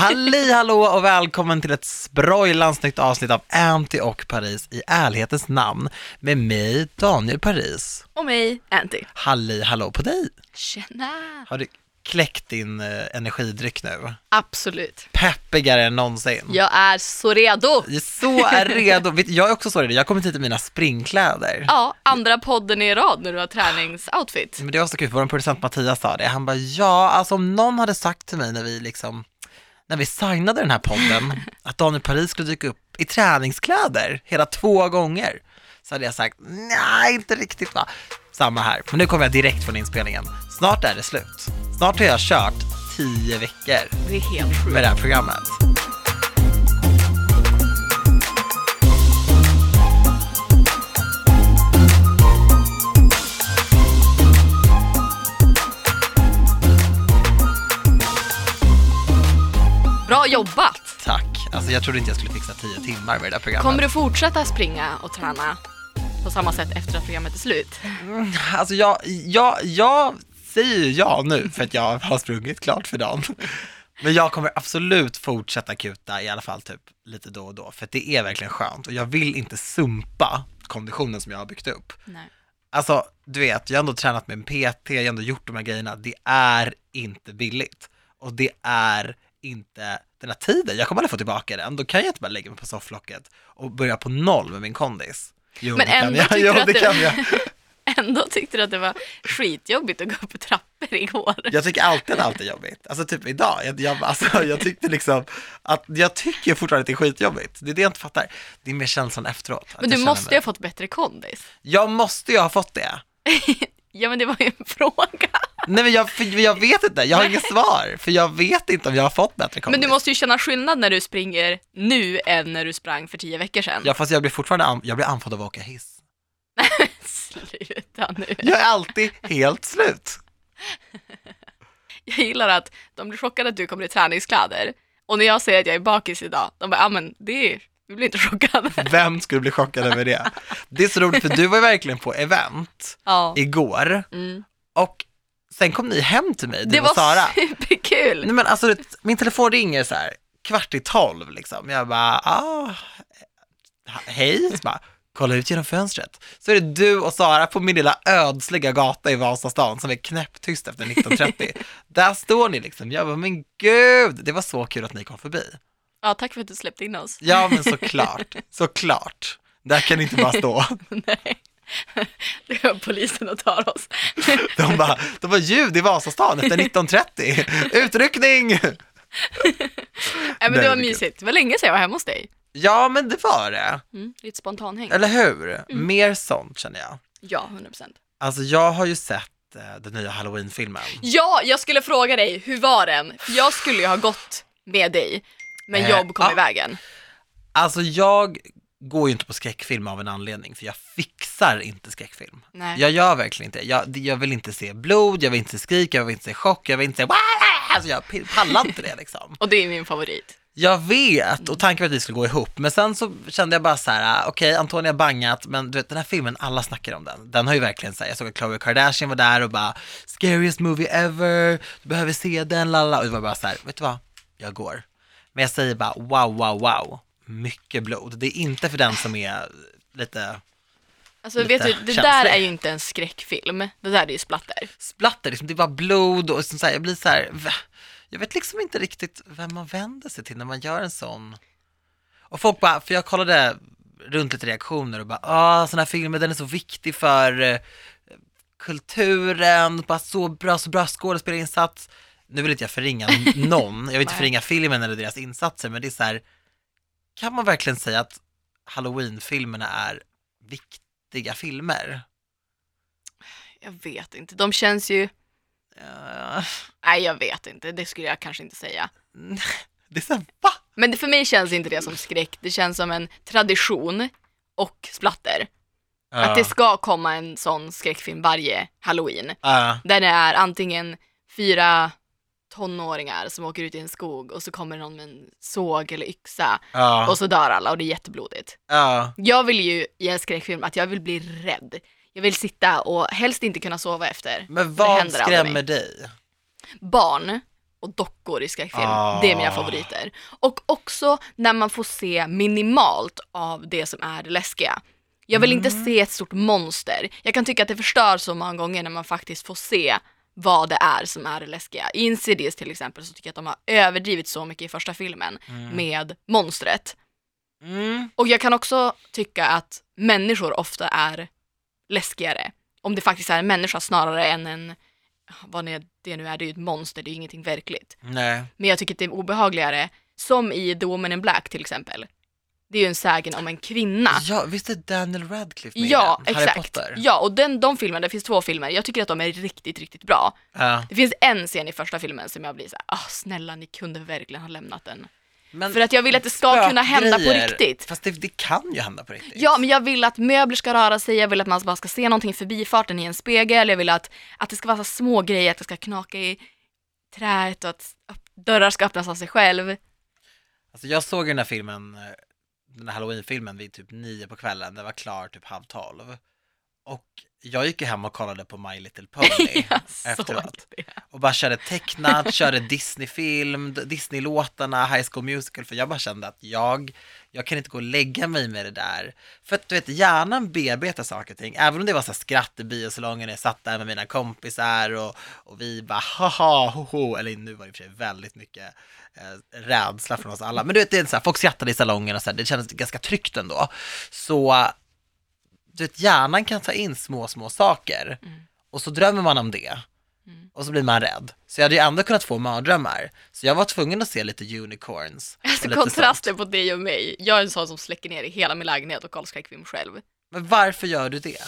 Halli hallå och välkommen till ett sprojlans nytt avsnitt av Anty och Paris i ärlighetens namn med mig Daniel Paris. Och mig, Anty. Halli hallå på dig. Tjena! Har du kläckt din eh, energidryck nu? Absolut. Peppigare än någonsin. Jag är så redo. Jag är så är redo. Jag är också så redo. Jag har kommit hit i mina springkläder. Ja, andra podden i rad när du har träningsoutfit. Men det var så kul, vår producent Mattias sa det. Han bara, ja, alltså om någon hade sagt till mig när vi liksom, när vi signade den här podden, att Daniel Paris skulle dyka upp i träningskläder hela två gånger, så hade jag sagt, nej, inte riktigt va. Samma här, men nu kommer jag direkt från inspelningen. Snart är det slut. Snart har jag kört tio veckor med det här programmet. Bra jobbat! Tack. Alltså jag trodde inte jag skulle fixa tio timmar med det där programmet. Kommer du fortsätta springa och träna på samma sätt efter att programmet är slut? Alltså jag, jag, jag säger ja nu för att jag har sprungit klart för dagen. Men jag kommer absolut fortsätta kuta i alla fall typ lite då och då, för att det är verkligen skönt och jag vill inte sumpa konditionen som jag har byggt upp. Nej. Alltså, du vet, jag har ändå tränat med en PT, jag har ändå gjort de här grejerna. Det är inte billigt och det är inte den här tiden. Jag kommer aldrig få tillbaka den. Då kan jag inte bara lägga mig på sofflocket och börja på noll med min kondis. Jo, Men det kan jag. Jo, det kan jag. Ändå tyckte du att det var skitjobbigt att gå upp trappor igår. Jag tycker alltid att allt är jobbigt. Alltså typ idag, jag, jag, alltså, jag tyckte liksom att, jag tycker fortfarande att det är skitjobbigt. Det är det jag inte fattar. Det är mer känslan efteråt. Men du måste ju mig- ha fått bättre kondis. Jag måste ju ha fått det. Ja men det var ju en fråga. Nej men jag, jag vet inte, jag har inget svar. För jag vet inte om jag har fått bättre kondis. Men du måste ju känna skillnad när du springer nu än när du sprang för tio veckor sedan. Ja fast jag blir fortfarande, an- jag blir andfådd av att åka hiss. Sluta nu. Jag är alltid helt slut. Jag gillar att de blir chockade att du kommer i träningskläder. Och när jag säger att jag är bakis idag, de bara, ja men det är, vi blir inte chockade. Vem skulle bli chockad över det? Det är så roligt för du var ju verkligen på event Ja. igår Mm. och sen kom ni hem till mig, du Det och var Sara. superkul. Nej men alltså min telefon ringer så här kvart i tolv liksom. Jag bara, ah, hej, så bara, kolla ut genom fönstret. Så är det du och Sara på min lilla ödsliga gata i Vasastan som är knäpptyst efter 19.30. Där står ni liksom. Jag bara, men gud, det var så kul att ni kom förbi. Ja, tack för att du släppte in oss. Ja men såklart, såklart. Där kan inte bara stå. Nej. Det var polisen och tar oss. De bara, de var ljud i Vasastan efter 19.30. Utryckning! Nej, men det var mysigt. Det var länge sedan jag var hemma hos dig. Ja men det var det. Mm, lite spontanhäng. Eller hur? Mer sånt känner jag. Ja, 100%. Alltså jag har ju sett eh, den nya halloween-filmen. Ja, jag skulle fråga dig, hur var den? Jag skulle ju ha gått med dig, men Eh, jobb kom ja. i vägen. Alltså jag går ju inte på skräckfilm av en anledning, för jag fixar inte skräckfilm. Nej. Jag gör verkligen inte jag, jag vill inte se blod, jag vill inte se skrik, jag vill inte se chock, jag vill inte se! Alltså jag pallar inte det liksom. Och det är min favorit. Jag vet, och tanken var att vi skulle gå ihop, men sen så kände jag bara så här, okej Antonia har bangat, men du vet den här filmen, alla snackar om den. Den har ju verkligen så här, jag såg att Khloe Kardashian var där och bara, scariest movie ever, du behöver se den, lalla. Och det var bara så här, vet du vad, jag går. Men jag säger bara, wow, wow, wow, mycket blod. Det är inte för den som är lite Alltså vet du, det känslig. där är ju inte en skräckfilm. Det där är ju splatter. splatter, liksom, det var blod och så här, jag blir så här, jag vet liksom inte riktigt vem man vänder sig till när man gör en sån. Och folk bara, för jag kollade runt lite reaktioner och bara, ah, sån här filmer, den är så viktig för eh, kulturen, bara så bra, så bra skådespelarinsats. Nu vill inte jag förringa någon, jag vill inte förringa filmen eller deras insatser, men det är så här, kan man verkligen säga att halloween-filmerna är viktiga filmer? Jag vet inte. De känns ju... Uh, Nej, jag vet inte. Det skulle jag kanske inte säga. det är så här, va? Men för mig känns inte det som skräck. Det känns som en tradition och splatter. Att det ska komma en sån skräckfilm varje halloween. Ja. Där det är antingen fyra tonåringar som åker ut i en skog och så kommer någon med en såg eller yxa Ja. och så dör alla och det är jätteblodigt. ja. Jag vill ju i en skräckfilm att jag vill bli rädd. Jag vill sitta och helst inte kunna sova efter. Men vad skrämmer dig? Barn och dockor i skräckfilm. Ah. Det är mina favoriter. Och också när man får se minimalt av det som är det läskiga. Jag vill Mm. inte se ett stort monster. Jag kan tycka att det förstör så många gånger när man faktiskt får se vad det är som är det läskiga. I Insidious till exempel så tycker jag att de har överdrivit så mycket i första filmen med monstret. Mm. Och jag kan också tycka att människor ofta är läskigare. Om det faktiskt är en människa snarare än en, vad det nu är, det är ju ett monster, det är ju ingenting verkligt. Nej. Men jag tycker att det är obehagligare, som i The Woman in Black till exempel. Det är ju en sägen om en kvinna. Ja, visst är Daniel Radcliffe med i Ja, den? Harry exakt. Potter? Ja, och den, de filmerna, det finns två filmer, jag tycker att de är riktigt, riktigt bra. Ja. Det finns en scen i första filmen som jag blir såhär, ah snälla ni kunde verkligen ha lämnat den. Men För att jag vill att det ska kunna hända på spökgrejer- riktigt. Fast det, det kan ju hända på riktigt. Ja, men jag vill att möbler ska röra sig, jag vill att man bara ska se någonting i förbifarten i en spegel, jag vill att, att det ska vara så små grejer, att det ska knaka i träet och att dörrar ska öppnas av sig själv. Alltså jag såg den här filmen, eh, den här halloween-filmen vid typ nio på kvällen, den var klar typ halv tolv. Och jag gick ju hem och kollade på My Little Pony efteråt. Och bara körde tecknat, körde Disney-film, Disney-låtarna, High School Musical, för jag bara kände att jag, jag kan inte gå och lägga mig med det där. För att du vet, hjärnan bearbetar saker och ting, även om det var så skratt i biosalongen, jag satt där med mina kompisar och, och vi bara haha, hoho, eller nu var det i och för sig väldigt mycket eh, rädsla från oss alla, men du vet, det är så här, folk skrattade i salongen och så här, det kändes ganska tryggt ändå. Så, du vet, hjärnan kan ta in små, små saker och så drömmer man om det och så blir man rädd. Så jag hade ju ändå kunnat få mardrömmar. Så jag var tvungen att se lite unicorns. Alltså lite kontrasten sånt. på dig och mig, jag är en sån som släcker ner i hela min lägenhet och kollar skräckfilm själv. Men varför gör du det?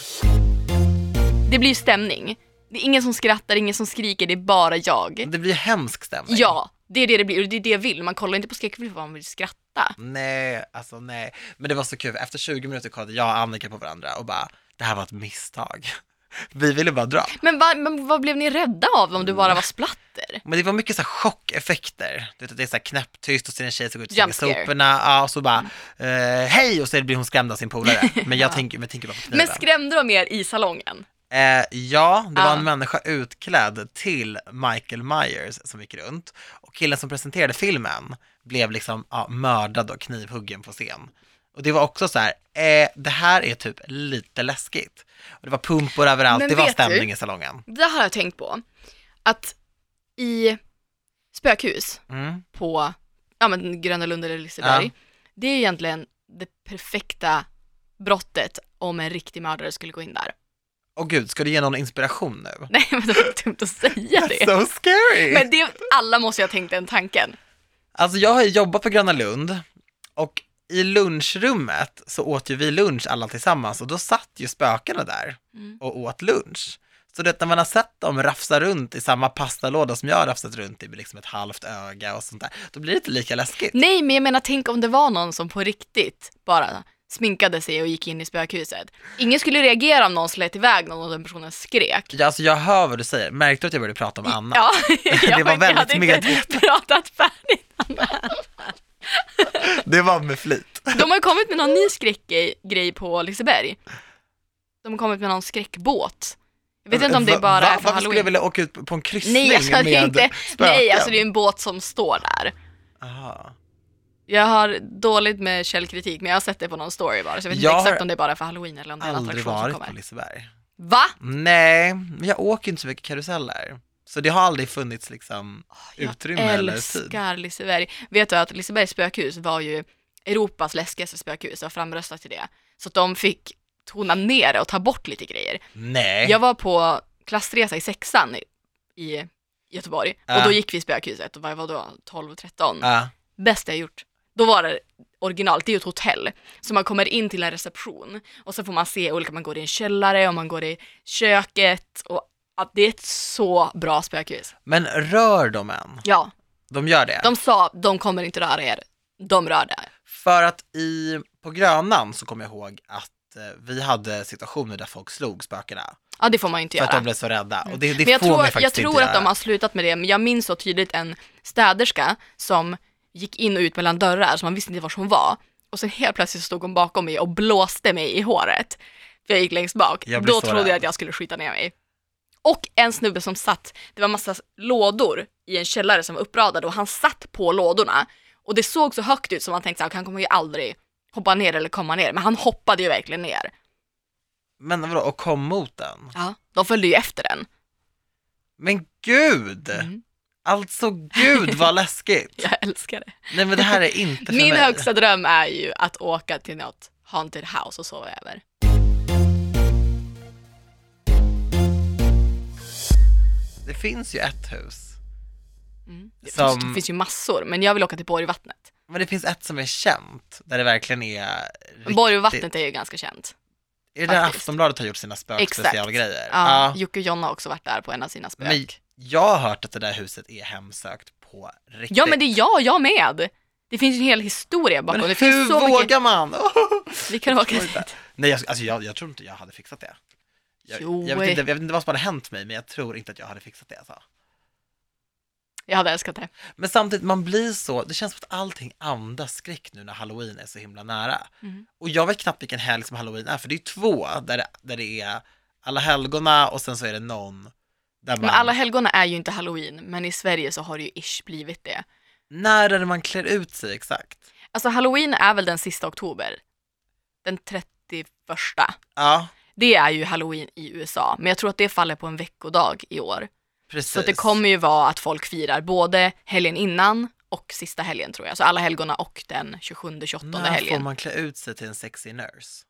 Det blir ju stämning. Det är ingen som skrattar, ingen som skriker, det är bara jag. Det blir hemsk stämning. Ja, det är det det blir och det är det jag vill. Man kollar inte på skräckfilm för att man vill skratta. Nej, alltså nej. Men det var så kul, efter 20 minuter kollade jag och Annika på varandra och bara, det här var ett misstag. Vi ville bara dra. Men, va, men vad blev ni rädda av om det bara var splatter? Men det var mycket så här chockeffekter. Du vet att det är så här knäpptyst och det en tjej som går ut och slänger soporna, ja, och så bara, eh, hej, och så blir hon skrämd av sin polare. Men jag tänker, men tänker bara på kniven. Men skrämde de er i salongen? Eh, ja, det var Ja. en människa utklädd till Michael Myers som gick runt. Och killen som presenterade filmen blev liksom ja, mördad och knivhuggen på scen. Och det var också så här, eh, det här är typ lite läskigt. Och det var pumpor överallt, Men det var stämning du? i salongen. Det har jag tänkt på. Att i spökhus Mm. på ja, men Gröna Lund eller Liseberg, Ja. det är egentligen det perfekta brottet om en riktig mördare skulle gå in där. Och gud, ska du ge någon inspiration nu? Nej men det var dumt att säga det. So scary! Men det, alla måste ju ha tänkt den tanken. Alltså jag har ju jobbat på Gröna Lund och i lunchrummet så åt ju vi lunch alla tillsammans och då satt ju spökena där Mm. och åt lunch. Så det när man har sett dem rafsa runt i samma pastalåda som jag har rafsat runt i med liksom ett halvt öga och sånt där, då blir det inte lika läskigt. Nej men jag menar tänk om det var någon som på riktigt bara sminkade sig och gick in i spökhuset. Ingen skulle reagera om någon slet iväg någon och den personen skrek. Ja, alltså jag hör vad du säger, märkte du att jag började prata om Anna? Ja, Det jag, var jag väldigt hade inte medvetet. pratat färdigt. Det var med flit. De har ju kommit med någon ny skräckgrej på Liseberg. De har kommit med någon skräckbåt. Jag vet inte om det bara va? är för Varför skulle jag halloween. vilja åka ut på en kryssning Nej, alltså det med är inte, spöken? nej, alltså det är en båt som står där. Aha. Jag har dåligt med källkritik, men jag har sett det på någon story bara, så jag vet Jag inte har exakt om det är bara för halloween eller om det är en Aldrig attraktion som varit på kommer. Liseberg. Va? Nej, men jag åker inte så mycket karuseller. Så det har aldrig funnits liksom utrymme jag eller tid. älskar Liseberg. Vet du att Lisebergs spökhus var ju Europas läskigaste spökhus och framröstat till det. Så att de fick tona ner det och ta bort lite grejer. Nej. Jag var på klassresa i sexan i, Göteborg Ja. och då gick vi i spökhuset och vad var då 12-13. Ja. Bästa jag gjort. Då var det originalt, det är ju ett hotell. Så man kommer in till en reception och så får man se olika, man går i en källare och man går i köket och att det är ett så bra spökhus. Men rör de än? Ja, De gör det? de sa de kommer inte röra er. De rör det. För att i, på Grönan så kommer jag ihåg att eh, vi hade situationer där folk slog spökena. Ja, det får man ju inte För att göra. de blev så rädda. Och det, det Men jag får man tror, ju faktiskt jag tror inte att de göra. har slutat med det, men jag minns så tydligt en städerska som gick in och ut mellan dörrar, så man visste inte var hon var. Och sen helt plötsligt stod hon bakom mig och blåste mig i håret. För jag gick längst bak. Jag Då trodde rädd. jag att jag skulle skita ner mig. Och en snubbe som satt, det var massa lådor i en källare som var uppradade och han satt på lådorna. Och det såg så högt ut som man tänkte att han kommer ju aldrig hoppa ner eller komma ner. Men han hoppade ju verkligen ner. Men vadå, och kom mot den? Ja. De följde ju efter den. Men gud! Mm. Alltså gud vad läskigt! Jag älskar det. Nej men det här är inte för Min mig. högsta dröm är ju att åka till något haunted house och sova över. Det finns ju ett hus. Mm. Det, Som- finns, det finns ju massor, men jag vill åka till Borgvattnet. Men det finns ett som är känt, där det verkligen är riktigt... Borgvattnet är ju ganska känt. Är det där. Aftonbladet har gjort sina spökspecialgrejer? Ja, Jocke och Jonna har också varit där på en av sina spök. Men jag har hört att det där huset är hemsökt på riktigt. Ja men det är jag, jag med! Det finns ju en hel historia bakom. Men det hur finns så vågar mycket... man? Vi kan åka dit. Nej, jag, alltså jag, jag tror inte jag hade fixat det. Jag, Jo, jag, vet inte, jag vet inte vad som hade hänt mig, men jag tror inte att jag hade fixat det. Alltså. Jag hade älskat det. Men samtidigt, man blir så, det känns som att allting andas skräck nu när halloween är så himla nära. Mm. Och jag vet knappt vilken helg som halloween är, för det är två där det, där det är alla helgona och sen så är det någon man... Men alla helgona är ju inte halloween, men i Sverige så har det ju ish blivit det. När är det man klär ut sig exakt? Alltså halloween är väl den sista oktober? Den 31. Ja, Det är ju halloween i USA, men jag tror att det faller på en veckodag i år. precis. Så det kommer ju vara att folk firar både helgen innan och sista helgen tror jag. Så alla helgona och den 27-28 När får helgen. man klä ut sig till en sexy nurse?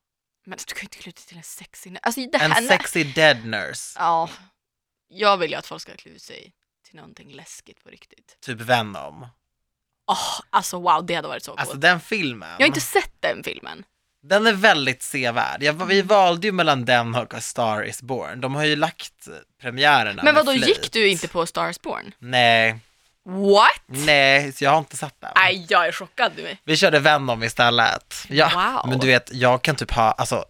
Men du kan ju inte klä ut dig till en sexy... Alltså det här... En sexy dead nurse, Ja. Jag vill ju att folk ska klä ut sig till någonting läskigt på riktigt. typ Venom. Åh, alltså wow, det hade varit så coolt. Alltså den filmen, Jag har inte sett den filmen. den är väldigt sevärd. Jag, vi valde ju mellan den och A Star Is Born. De har ju lagt premiärerna Men vadå, gick du inte på Stars Born? Nej, What? nej, så jag har inte sett den. Nej, jag är chockad nu. Vi körde Venom istället. Ja, Wow. men du vet, jag kan typ ha, alltså,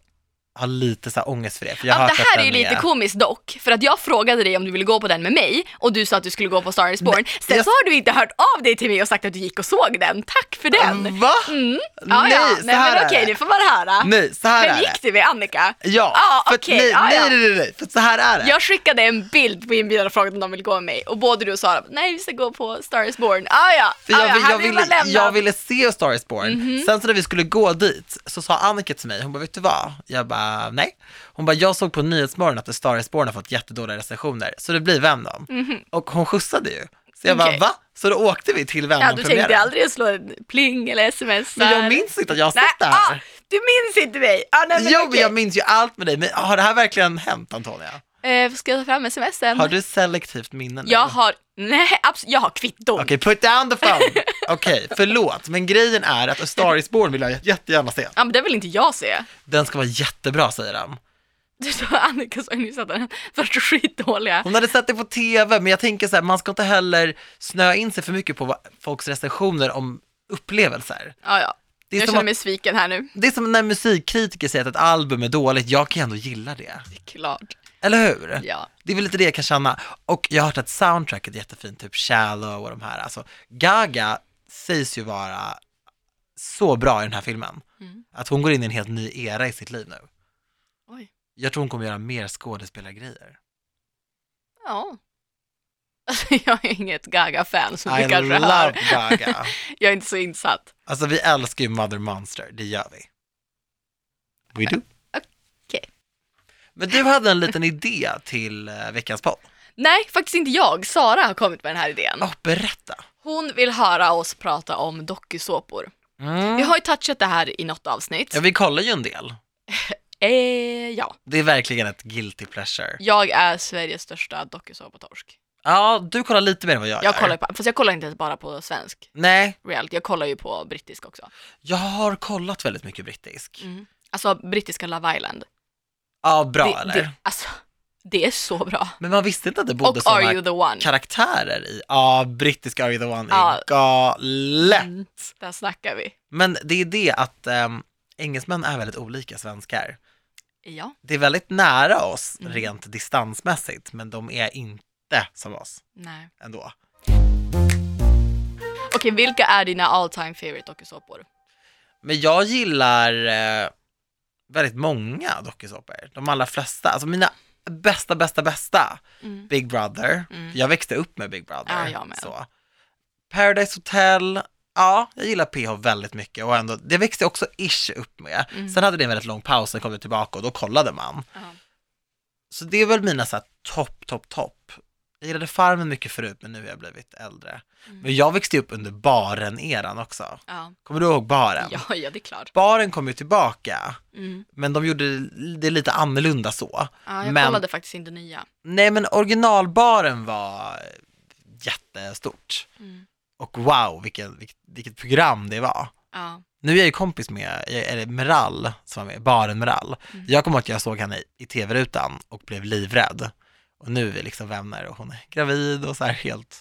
ha lite så här ångest för det. För jag har Ja, det här är ju lite komiskt dock, för att jag frågade dig om du ville gå på den med mig och du sa att du skulle gå på Star is Born. Sen jag- så har du inte hört av dig till mig och sagt att du gick och såg den. Tack för den! Va? Mm. Ja, Nej, ja. så Nej här men är okej, det. du får bara höra. Nej, så här Men är gick det. du med Annika? Ja, Ja, för okej, nej, ja. nej, nej, nej, för så här är det. Jag skickade en bild på inbjudan och frågade om de ville gå med mig och både du och Sara nej vi ska gå på Star is Born. Ah, ja, För ah, jag, ja, vill, jag, vill ville, man jag ville se Star Is Born. Mhm. Sen så när vi skulle gå dit så sa Annika till mig, hon bara, vet du vad? Jag bara, nej. Hon bara, jag såg på Nyhetsmorgon att A Star Is Born har fått jättedåliga recensioner, så det blir Venom. Och hon skjutsade ju. Så jag. Okej. bara, va? Så då åkte vi till Ja, du Venom-premiären. tänkte aldrig slå en pling eller sms. Men jag minns inte att jag har sett det ah, här. du minns inte mig? Ah, nej, men jo, men okej. jag minns ju allt med dig. Men har det här verkligen hänt, Antonia? Eh, ska jag ta fram smsen? Har du selektivt minne nu? Jag har, nej absolut, jag har kvitton. Okej, put down the phone. Okej, förlåt, men grejen är att A Star Is Born vill jag jättegärna se. Ja men det vill inte jag se. Den ska vara jättebra, säger de. Du sa Annika sa nyss att den första skitdåliga. Hon hade sett det på TV, men jag tänker så här, man ska inte heller snöa in sig för mycket på vad- folks recensioner om upplevelser. Ja ja, Det är, jag som känner att, mig sviken här nu. det är som när musikkritiker säger att ett album är dåligt, jag kan ju ändå gilla det. Det är klart. Eller hur? Ja. Det är väl lite det jag kan känna. Och jag har hört att soundtracket är jättefint, typ Shallow och de här. Alltså, Gaga sägs ju vara så bra i den här filmen. Mm. Att hon går in i en helt ny era i sitt liv nu. Oj. Jag tror hon kommer göra mer skådespelargrejer. Ja. Alltså jag är inget Gaga-fan som I du kanske love hör. Gaga. Jag är inte så insatt. Alltså vi älskar ju Mother Monster, det gör vi. We do. Men du hade en liten idé till eh, veckans podd. Nej, faktiskt inte jag. Sara har kommit med den här idén. Åh, berätta. Hon vill höra oss prata om dokusåpor. Mm. Vi har ju touchat det här i något avsnitt. Ja, vi kollar ju en del. Eh, ja. Det är verkligen ett guilty pleasure. Jag är Sveriges största dokusåpatorsk. Ja, du kollar lite mer än vad jag, Jag gör. kollar på, fast jag kollar inte ens bara på svensk Nej, reality, jag kollar ju på brittisk också. jag har kollat väldigt mycket brittisk. Mm. Alltså brittiska Love Island. Ja, bra det, eller? Det, alltså, det är så bra. Men man visste inte att det bodde sådana karaktärer i. Ja, brittiska Are You The One Ja. är galet. Mm, där snackar vi. Men det är det att um, engelsmän är väldigt olika svenskar. Ja, Det är väldigt nära oss Mm. rent distansmässigt, men de är inte som oss nej. ändå. Okej, vilka är dina all time favorite dokusåpor? Men jag gillar eh, väldigt många dokusåpor, de allra flesta. Alltså mina bästa, bästa, bästa, Mm. Big Brother. Mm. Jag växte upp med Big Brother. Ja, jag. Så. Paradise Hotel, ja, jag gillar PH väldigt mycket och ändå, det växte också ish upp med. Mm. Sen hade det en väldigt lång paus, sen kom det tillbaka och då kollade man. Ja. Så det är väl mina så här topp, topp, topp. Jag gillade Farmen mycket förut, men nu har jag blivit äldre. Mm. Men jag växte upp under baren-eran också. Ja. Kommer du ihåg baren? ja, ja, det är klart. Baren kom ju tillbaka, Mm. men de gjorde det lite annorlunda så. Ja, jag Men- kollade faktiskt inte nya. Nej, men originalbaren var jättestort. Mm. Och wow, vilket, vilket program det var. Ja. Nu är jag ju kompis med, är det Meral som var med, baren Meral. Mm. Jag kommer ihåg att jag såg henne i tv-rutan och blev livrädd. Och nu är vi liksom vänner och hon är gravid och så här helt...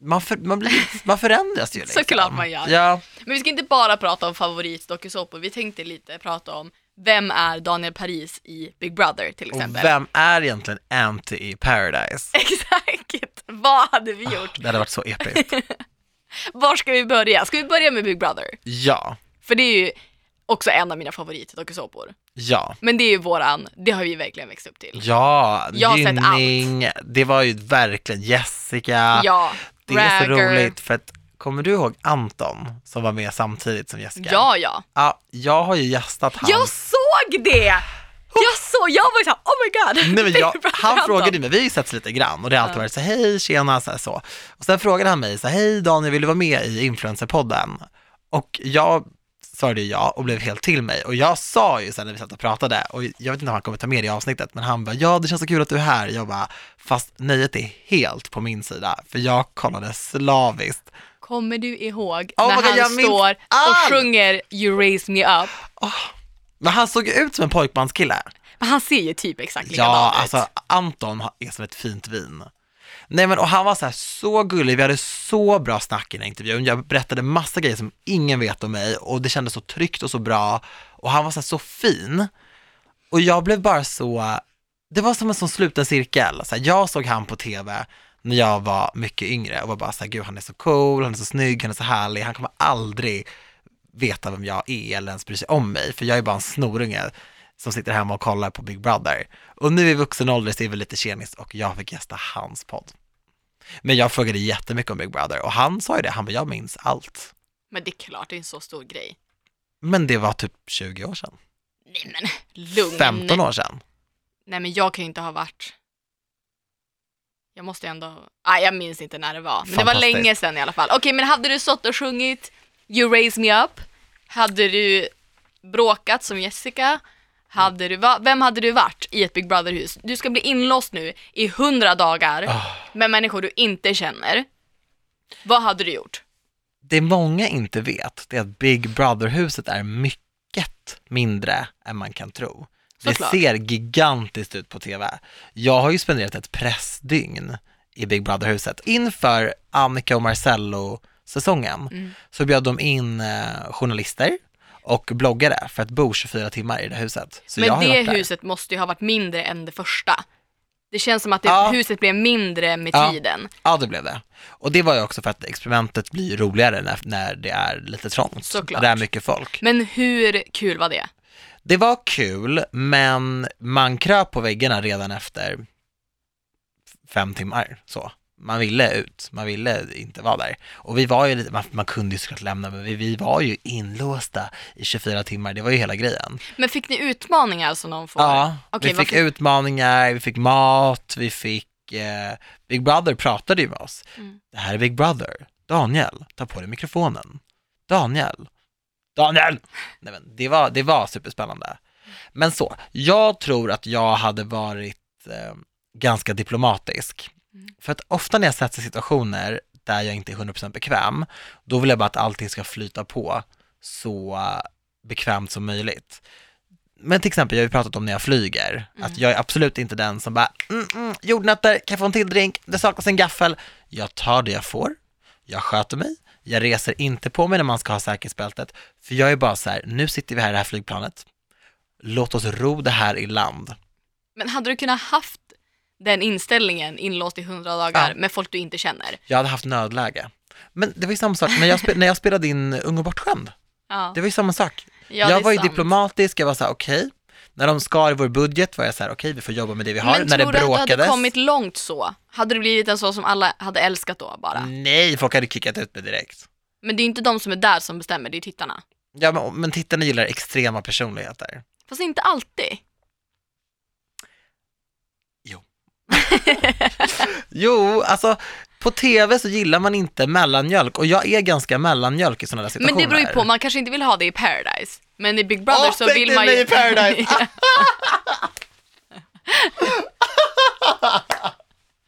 Man, för, man, blir, man förändras ju liksom. Såklart man gör. Ja, Men vi ska inte bara prata om favoritdokusåpor, vi tänkte lite prata om vem är Daniel Paris i Big Brother till och exempel. vem är egentligen Anty i Paradise? Exakt! Vad hade vi gjort? Det hade varit så episkt. Var ska vi börja? Ska vi börja med Big Brother? Ja, För det är ju också en av mina favoritdokusåpor. Ja. Men det är ju våran, det har vi verkligen växt upp till. Ja, Jag har sett Gynning, det var ju verkligen Jessica. Ja, det är så Ragger. roligt för att, kommer du ihåg Anton som var med samtidigt som Jessica? Ja, ja. Ja, jag har ju gästat han. Jag såg det! Jag såg, jag var ju såhär, oh my god! Nej, men jag, han frågade mig, vi har ju setts lite grann och det har alltid varit så hej, tjena, så, så. Och sen frågade han mig så hej Daniel, vill du vara med i Influencerpodden? Och jag svarade ja och blev helt till mig och jag sa ju sen när vi satt och pratade och jag vet inte om han kommer ta med det i avsnittet men han bara ja det känns så kul att du är här. Jag bara fast nöjet är helt på min sida för jag kollade slaviskt. Kommer du ihåg Oh när God, han jag står och sjunger You raise me up? Men han såg ut som en pojkmanskille. Men han ser ju typ exakt likadan Ja, ut. alltså Anton är som ett fint vin. Nej men och han var så här så gullig, vi hade så bra snack i den här intervjun. Jag berättade massa grejer som ingen vet om mig och det kändes så tryggt och så bra. Och han var så här så fin. Och jag blev bara så, det var som en sån sluten cirkel. Så här, jag såg han på tv när jag var mycket yngre och var bara så här, gud han är så cool, han är så snygg, han är så härlig, han kommer aldrig veta vem jag är eller ens bry sig om mig, för jag är bara en snorunge som sitter hemma och kollar på Big Brother. Och nu i vuxen ålder så är vi lite tjenis och jag fick gästa hans podd. Men jag frågade jättemycket om Big Brother och han sa ju det, han bara, jag minns allt. Men det är klart, det är en så stor grej. Men det var typ 20 år sedan, Nej men lugn. 15 år sedan. Nej men jag kan ju inte ha varit jag måste ändå, nej jag minns inte när det var, men det var länge sedan i alla fall. Okej men hade du stått och sjungit You raise me up? Hade du bråkat som Jessica? Hade du, va- vem hade du varit i ett Big Brother-hus? Du ska bli inlåst nu i hundra dagar Ah. med människor du inte känner. Vad hade du gjort? Det många inte vet, det är att Big Brother-huset är mycket mindre än man kan tro. Det Såklart. ser gigantiskt ut på tv. Jag har ju spenderat ett pressdygn i Big Brother-huset. Inför Annika och Marcello-säsongen Mm. så bjöd de in eh, journalister och bloggare för att bo 24 timmar i det huset. Så jag Men har ju det varit där. huset måste ju ha varit mindre än det första. Det känns som att det, Ja. huset blev mindre med Ja. tiden. Ja, det blev det. Och det var ju också för att experimentet blir roligare när, när det är lite trångt. Såklart. Det är mycket folk. Men hur kul var det? Det var kul, men man kröp på väggarna redan efter fem timmar. Så. Man ville ut, man ville inte vara där. Och vi var ju lite, man, man kunde ju såklart lämna, men vi, vi var ju inlåsta i 24 timmar, det var ju hela grejen. Men fick ni utmaningar som någon får? Ja, Okej, vi fick varför- utmaningar, vi fick mat, vi fick, eh, Big Brother pratade ju med oss. Mm. Det här är Big Brother, Daniel, ta på dig mikrofonen. Daniel, Daniel! Nej, men det, var, det var superspännande. Men så, jag tror att jag hade varit eh, ganska diplomatisk. Mm. För att ofta när jag sätts i situationer där jag inte är 100% bekväm, då vill jag bara att allting ska flyta på så bekvämt som möjligt. Men till exempel, jag har ju pratat om när jag flyger, Mm. att jag är absolut inte den som bara, mm, mm, jordnötter, kan jag få en till drink, det saknas en gaffel. Jag tar det jag får, jag sköter mig, jag reser inte på mig när man ska ha säkerhetsbältet, för jag är bara så här, nu sitter vi här i det här flygplanet, låt oss ro det här i land. Men hade du kunnat haft den inställningen inlåst i hundra dagar Ja. med folk du inte känner? Jag hade haft nödläge. Men det var ju samma sak när jag, spe- när jag spelade in Ung och bortskämd. Ja, Det var ju samma sak. ja det jag är var ju sant. diplomatisk, jag var så här: okej, När de skar i vår budget var jag så här, okej vi får jobba med det vi har. Men när det tror du att du bråkades. hade kommit långt så? Hade det blivit en så som alla hade älskat då bara? Nej, folk hade kickat ut mig direkt. Men det är inte de som är där som bestämmer, det är tittarna. Ja, men, men tittarna gillar extrema personligheter. Fast inte alltid. Jo, alltså på tv så gillar man inte mellanmjölk och jag är ganska mellanmjölk i sådana där situationer. Men det beror ju på, man kanske inte vill ha det i Paradise. Men i Big Brother Åh, så vill man ju... i Paradise.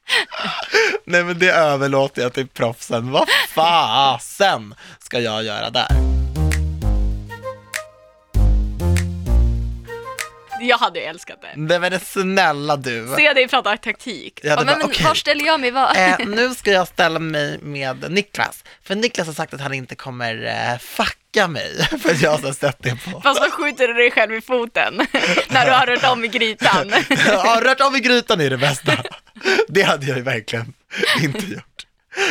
Nej men det överlåter jag till proffsen. Vad fasen ska jag göra där? Jag hade ju älskat det. Nej men snälla du. Se dig prata taktik. Ja, men, bara, men okej. var ställer jag mig? Var? Eh, nu ska jag ställa mig med Niklas. För Niklas har sagt att han inte kommer eh, fucka mig. För att jag har sett det på. Fast då skjuter du dig själv i foten när du har rört om i grytan. Ja, rört av i grytan är det bästa. Det hade jag ju verkligen inte gjort.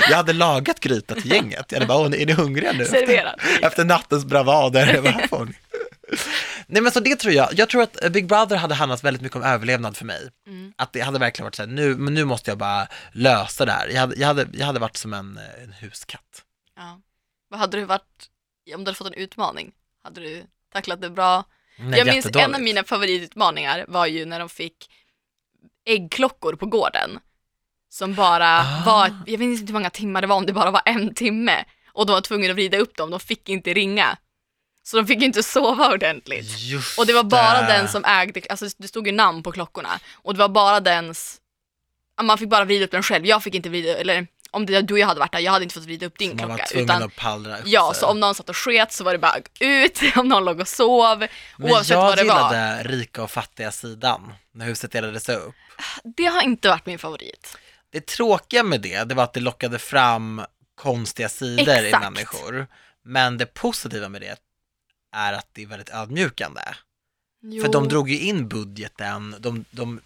Jag hade lagat gryta till gänget. Jag hade bara, "Åh, är ni hungriga nu? Serverat. Efter nattens bravader. Vad får ni? Nej men så det tror jag. Jag tror att Big Brother hade handlat väldigt mycket om överlevnad för mig. Mm. Att det hade verkligen varit så här, nu, men nu måste jag bara lösa det här. Jag hade, jag hade, jag hade varit som en, en huskatt. Ja. Vad hade du varit, om du hade fått en utmaning? Hade du tacklat det bra? Nej, jag minns en av mina favoritutmaningar var ju när de fick äggklockor på gården. Som bara Ah. var, jag minns inte hur många timmar det var, om det bara var en timme. Och de var tvungna att vrida upp dem, de fick inte ringa. Så de fick inte sova ordentligt. Just Och det var bara det. den som ägde, alltså det stod ju namn på klockorna. Och det var bara dens, man fick bara vrida upp den själv. Jag fick inte vrida, eller om det, du och jag hade varit där, jag hade inte fått vrida upp din Så man var klocka. tvungen Utan, att pallra upp ja, så om någon satt och sket så var det bara ut, om någon låg och sov, Men oavsett jag vad det var. gillade rika och fattiga sidan, när huset delades upp. Det har inte varit min favorit. Det tråkiga med det, det var att det lockade fram konstiga sidor i Exakt. människor. Men det positiva med det är att det är väldigt ödmjukande. Jo. För de drog ju in budgeten, de, de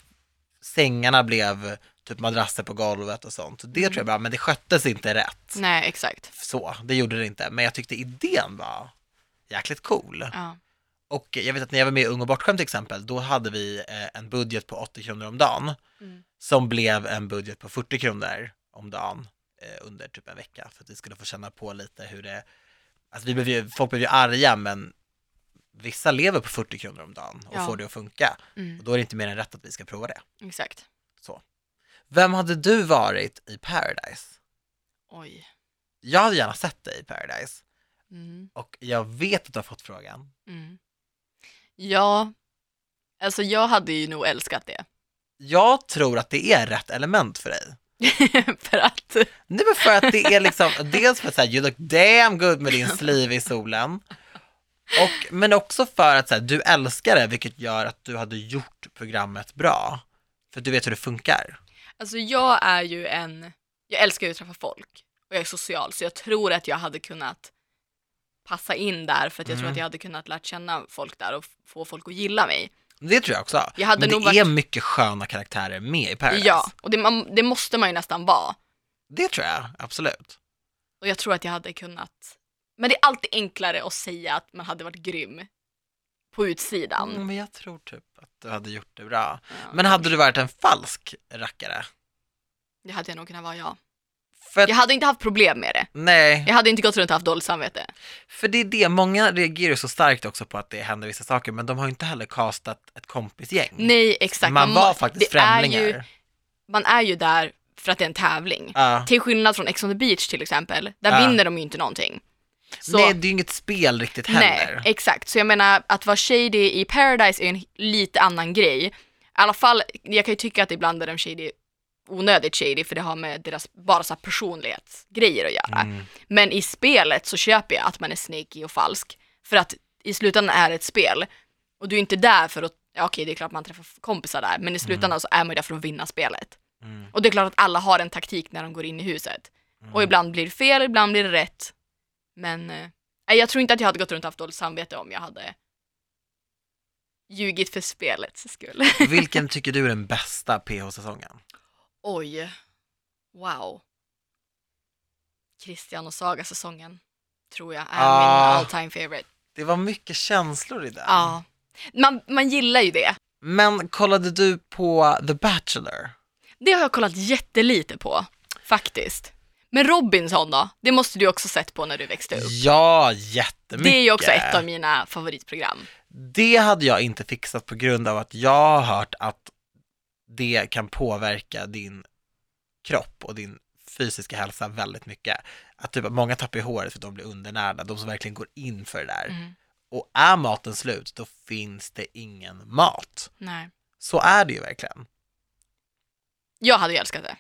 sängarna blev typ madrasser på golvet och sånt. Det tror jag bara, men det sköttes inte rätt. Nej, exakt. Så, det gjorde det inte. Men jag tyckte idén var jäkligt cool. Ja. Och jag vet att när jag var med i Ung och bortskämd till exempel, då hade vi eh, en budget på 80 kronor om dagen Mm. som blev en budget på 40 kronor om dagen eh, under typ en vecka för att vi skulle få känna på lite hur det, alltså vi blev ju, folk blev ju arga men vissa lever på 40 kronor om dagen och Ja. får det att funka Mm. och då är det inte mer än rätt att vi ska prova det. Exakt. Så. Vem hade du varit i Paradise? Oj. Jag hade gärna sett dig i Paradise Mm. och jag vet att du har fått frågan. Mm. Ja, alltså jag hade ju nog älskat det. Jag tror att det är rätt element för dig. för att, Nej men för att det är liksom, dels för att säga you look damn good med din sleeve i solen. Och, men också för att så här, du älskar det, vilket gör att du hade gjort programmet bra. För du vet hur det funkar. alltså jag är ju en, jag älskar ju att träffa folk och jag är social så jag tror att jag hade kunnat passa in där för att jag tror Mm. att jag hade kunnat lärt känna folk där och få folk att gilla mig. Det tror jag också. Jag hade men det nog är varit- mycket sköna karaktärer med i Paradise. Ja, och det, man, det måste man ju nästan vara. Det tror jag, absolut. Och jag tror att jag hade kunnat, men det är alltid enklare att säga att man hade varit grym på utsidan. Mm, men jag tror typ att du hade gjort det bra. Ja, Men hade du varit en falsk rackare? Det hade jag nog kunnat vara, ja. För att, Jag hade inte haft problem med det. nej, Jag hade inte gått runt och haft dåligt samvete. för det är det, många reagerar så starkt också på att det händer vissa saker, men de har ju inte heller castat ett kompisgäng. Nej, exakt. Man må- var faktiskt är främlingar. ju, man är ju där för att det är en tävling. Ja. Till skillnad från Ex on the beach till exempel, där Ja. vinner de ju inte någonting. Så, Nej, det är ju inget spel riktigt heller. nej, exakt. Så jag menar, att vara shady i Paradise är en lite annan grej. I alla fall, jag kan ju tycka att ibland är de shady onödigt shady för det har med deras bara så personlighetsgrejer att göra. Mm. Men i spelet så köper jag att man är snaky och falsk. För att i slutändan är det ett spel. Och du är inte där för att, ja okej det är klart man träffar kompisar där, men i slutändan så är man ju där för att vinna spelet. Mm. Och det är klart att alla har en taktik när de går in i huset. Mm. Och ibland blir det fel, ibland blir det rätt. Men eh, jag tror inte att jag hade gått runt och haft dåligt samvete om jag hade ljugit för spelets skull. Vilken tycker du är den bästa PH-säsongen? Oj, wow. Christian och Saga-säsongen tror jag är Ah. min all time favorite. Det var mycket känslor i den. Ja, Man, man gillar ju det. Men kollade du på The Bachelor? Det har jag kollat jättelite på, faktiskt. Men Robinson då? Det måste du också sett på när du växte upp. Ja, jättemycket. Det är ju också ett av mina favoritprogram. Det hade jag inte fixat på grund av att jag har hört att det kan påverka din kropp och din fysiska hälsa väldigt mycket. Att typ, många tappar i håret för att de blir undernärda, de som verkligen går in för det där. Mm. Och är maten slut, då finns det ingen mat. Nej. Så är det ju verkligen. Jag hade ju älskat det.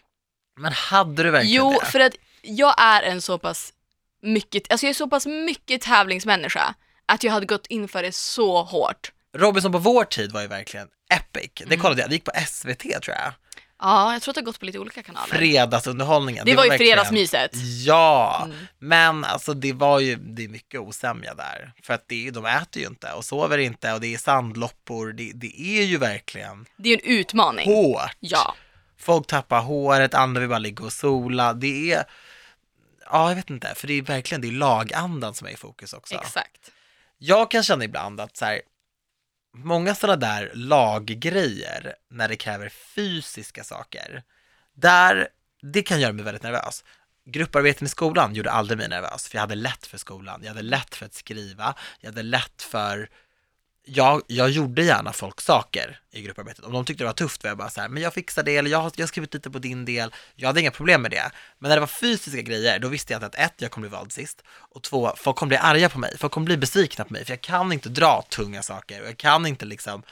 Men hade du verkligen Jo, det? för att jag är en så pass mycket, alltså jag är så pass mycket tävlingsmänniska att jag hade gått in för det så hårt. Robinson på vår tid var ju verkligen epic. Det Mm. kollade jag, det gick på SVT tror jag. Ja, jag tror att det har gått på lite olika kanaler. Fredagsunderhållningen. det var ju verkligen- fredagsmyset. Ja, Mm. men alltså det var ju, det är mycket osämja där. För att det är, ju- de äter ju inte och sover inte och det är sandloppor. Det, det är ju verkligen Det är ju en utmaning. hårt. Ja. Folk tappar håret, andra vill bara ligga och sola. Det är, ja jag vet inte, för det är verkligen, det är lagandan som är i fokus också. Exakt. Jag kan känna ibland att så här, många sådana där laggrejer när det kräver fysiska saker, där, det kan göra mig väldigt nervös. Grupparbeten i skolan gjorde aldrig mig nervös, för jag hade lätt för skolan, jag hade lätt för att skriva, jag hade lätt för jag, jag gjorde gärna folk saker i grupparbetet. Om de tyckte det var tufft var jag bara så här, men jag fixar det, eller jag har, jag har skrivit lite på din del. Jag hade inga problem med det. Men när det var fysiska grejer, då visste jag att ett, jag kommer bli vald sist. Och två, folk kommer bli arga på mig. Folk kommer bli besvikna på mig, för jag kan inte dra tunga saker. Och jag kan inte liksom,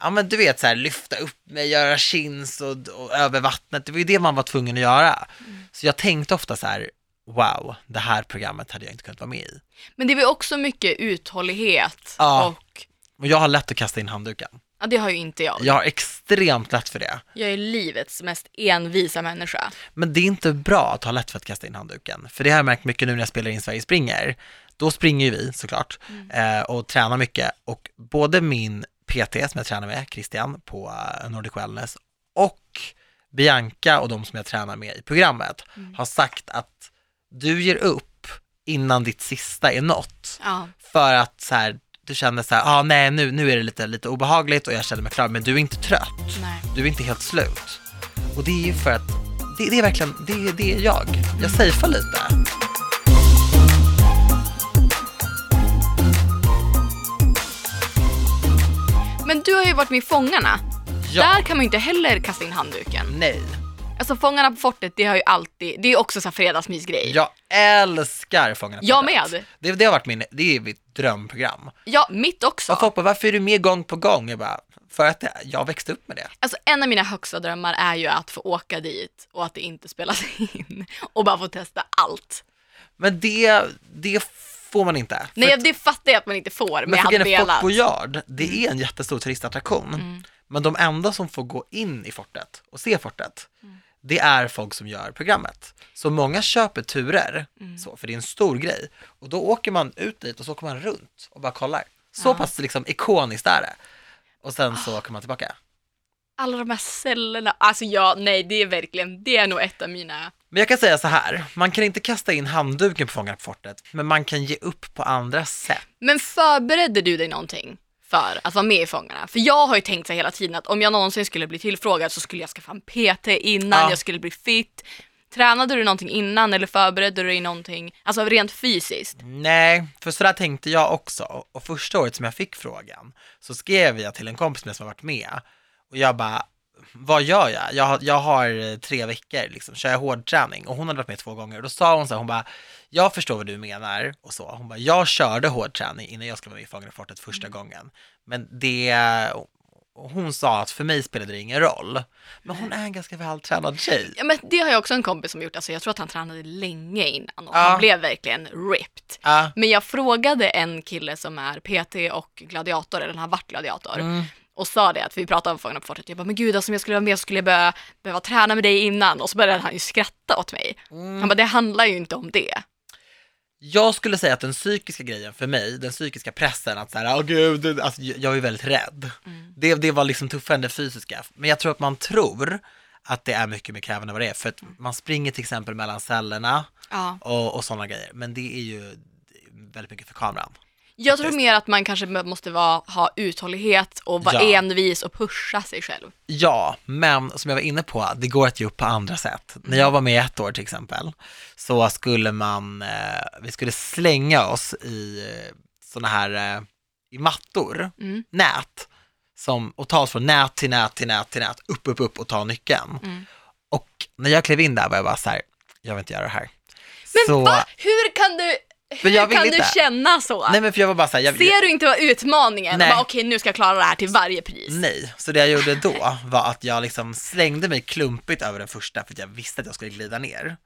ja men du vet så här, lyfta upp mig, göra chins och, och över vattnet. Det var ju det man var tvungen att göra. Så jag tänkte ofta så här, wow, det här programmet hade jag inte kunnat vara med i. Men det var också mycket uthållighet Ja. och Och jag har lätt att kasta in handduken. ja, det har ju inte jag. Jag har extremt lätt för det. Jag är livets mest envisa människa. Men det är inte bra att ha lätt för att kasta in handduken. För det har jag märkt mycket nu när jag spelar in Sverige springer. Då springer ju vi såklart eh, och tränar mycket. Och både min PT som jag tränar med, Christian på eh, Nordic Wellness och Bianca och de som jag tränar med i programmet har sagt att du ger upp innan ditt sista är nått. Ja. För att så här, du känner så här, ah, nej nu, nu är det lite, lite obehagligt och jag känner mig klar, men du är inte trött. Nej. Du är inte helt slut. Och det är ju för att det, det är verkligen, det, det är jag. Jag safear lite. Men du har ju varit med i Fångarna. Ja. Där kan man ju inte heller kasta in handduken. Nej. Alltså Fångarna på fortet, det har ju alltid, det är också så här fredagsmysgrej. Jag älskar Fångarna på Jag fortet. med. Det, det har varit min, det är mitt drömprogram. Ja, mitt också. Och folk bara, varför är du med gång på gång? Jag bara, för att jag växte upp med det. Alltså en av mina högsta drömmar är ju att få åka dit och att det inte spelas in och bara få testa allt. Men det, det får man inte. Nej, det fattar jag att man inte får, men, jag hade grejen är Fort velat. Mm. Boyard, det är en jättestor turistattraktion. Men de enda som får gå in i fortet och se fortet, Mm. det är folk som gör programmet. Så många köper turer, Mm. så, för det är en stor grej. Och då åker man ut dit och så åker man runt och bara kollar. Så pass liksom ikoniskt är det. Och sen Ah. så åker man tillbaka. Alla de här cellerna, alltså ja, nej, det är verkligen, det är nog ett av mina, Men jag kan säga så här, man kan inte kasta in handduken på Fångarna på fortet, men man kan ge upp på andra sätt. men förberedde du dig någonting för att vara med i Fångarna? För jag har ju tänkt så hela tiden att om jag någonsin skulle bli tillfrågad så skulle jag skaffa en PT innan, Ja. jag skulle bli fit. Tränade du någonting innan eller förberedde du dig någonting, alltså rent fysiskt? Nej, för sådär tänkte jag också. Och första året som jag fick frågan så skrev jag till en kompis med som har varit med och jag bara, vad gör jag? Jag har, jag har eh, tre veckor, liksom, kör jag hårdträning? Och hon hade varit med två gånger och då sa hon så här, hon bara, jag förstår vad du menar och så. Hon bara, jag körde hårdträning innan jag skulle vara med i Fångarna fortet första gången. Men det, hon sa att för mig spelade det ingen roll. Men hon är en ganska vältränad tjej. Ja men det har jag också en kompis som gjort, alltså jag tror att han tränade länge innan och Ja. han blev verkligen ripped. Ja, Men jag frågade en kille som är PT och gladiator, eller han har varit gladiator, mm. och sa det att vi pratade om Fångarna på fortet. Jag bara, men gud alltså om jag skulle vara med så skulle jag behöva, behöva träna med dig innan. Och så började han ju skratta åt mig. Mm. Han bara, det handlar ju inte om det. Jag skulle säga att den psykiska grejen för mig, den psykiska pressen att så här, åh gud, alltså, jag är väldigt rädd. Det, det var liksom tuffare än det fysiska. Men jag tror att man tror att det är mycket mer krävande än vad det är. För att man springer till exempel mellan cellerna Ja. och, och sådana grejer. Men det är ju väldigt mycket för kameran. Jag tror mer att man kanske måste vara, ha uthållighet och vara Ja. envis och pusha sig själv. Ja, men som jag var inne på, det går att ge upp på andra sätt. När jag var med ett år till exempel, så skulle man, eh, vi skulle slänga oss i eh, såna här, eh, i mattor, Mm. nät, som, och ta oss från nät till nät till nät till nät, upp, upp, upp och ta nyckeln. Mm. Och när jag klev in där var jag bara så här, jag vill inte göra det här. Men så, va? Hur kan du, hur kan du inte. känna så? Nej men för jag var bara så här, jag, Ser du inte vad utmaningen? Nej. Bara, Okej, nu ska jag klara det här till varje pris. Nej, så det jag gjorde då var att jag liksom slängde mig klumpigt över den första för att jag visste att jag skulle glida ner.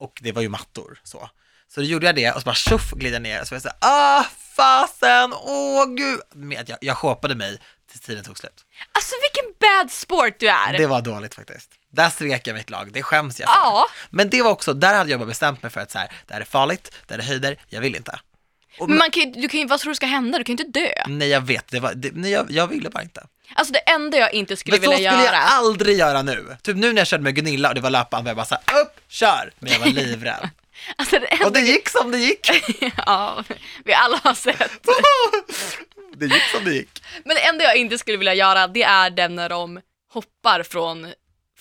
Och det var ju mattor så. Så då gjorde jag det och så bara tjoff glida ner och så var jag såhär, ah fasen, åh gud. Med att jag, jag mig tills tiden tog slut. Alltså vilken bad sport du är! Det var dåligt faktiskt. Där strek jag mitt lag, det skäms jag för. Ja. Men det var också, där hade jag bara bestämt mig för att så här, det här är farligt, det här är höjder, jag vill inte. Och, Men man kan, ju- du kan ju, vad tror du ska hända? Du kan ju inte dö. nej jag vet, det var, det, nej, jag, jag ville bara inte. Alltså det enda jag inte skulle Men så vilja skulle göra. jag aldrig göra nu. Typ nu när jag körde med Gunilla och det var löpband jag bara såhär, upp, kör! Men jag var livrädd. Alltså det enda... Och det gick som det gick. ja, vi alla har sett. Det gick som det gick. Men det enda jag inte skulle vilja göra det är den när de hoppar från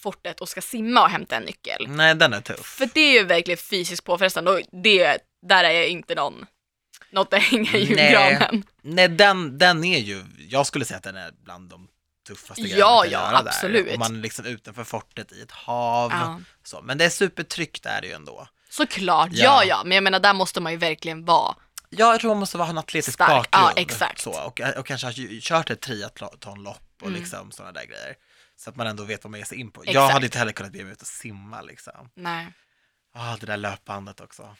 fortet och ska simma och hämta en nyckel. Nej, den är tuff. För det är ju verkligen fysiskt påfrestande och det, där är jag inte någon, något att hänga i julgranen. Nej, den, den är ju, jag skulle säga att den är bland de tuffaste grejerna Ja, man kan ja, göra absolut. där. Om man är liksom utanför fortet i ett hav. Ja. Så. Men det är supertryggt är det ju ändå. Såklart, ja. Ja. ja men jag menar där måste man ju verkligen vara. Ja, jag tror man måste ha en atletisk Stark, ja, bakgrund. exakt. Så, och, och kanske ha kört ett triathlonlopp och Mm. liksom sådana där grejer. Så att man ändå vet vad man ger sig in på. Jag Exakt. hade inte heller kunnat ge mig ut och simma liksom. Nej. Ah, det där löpbandet också.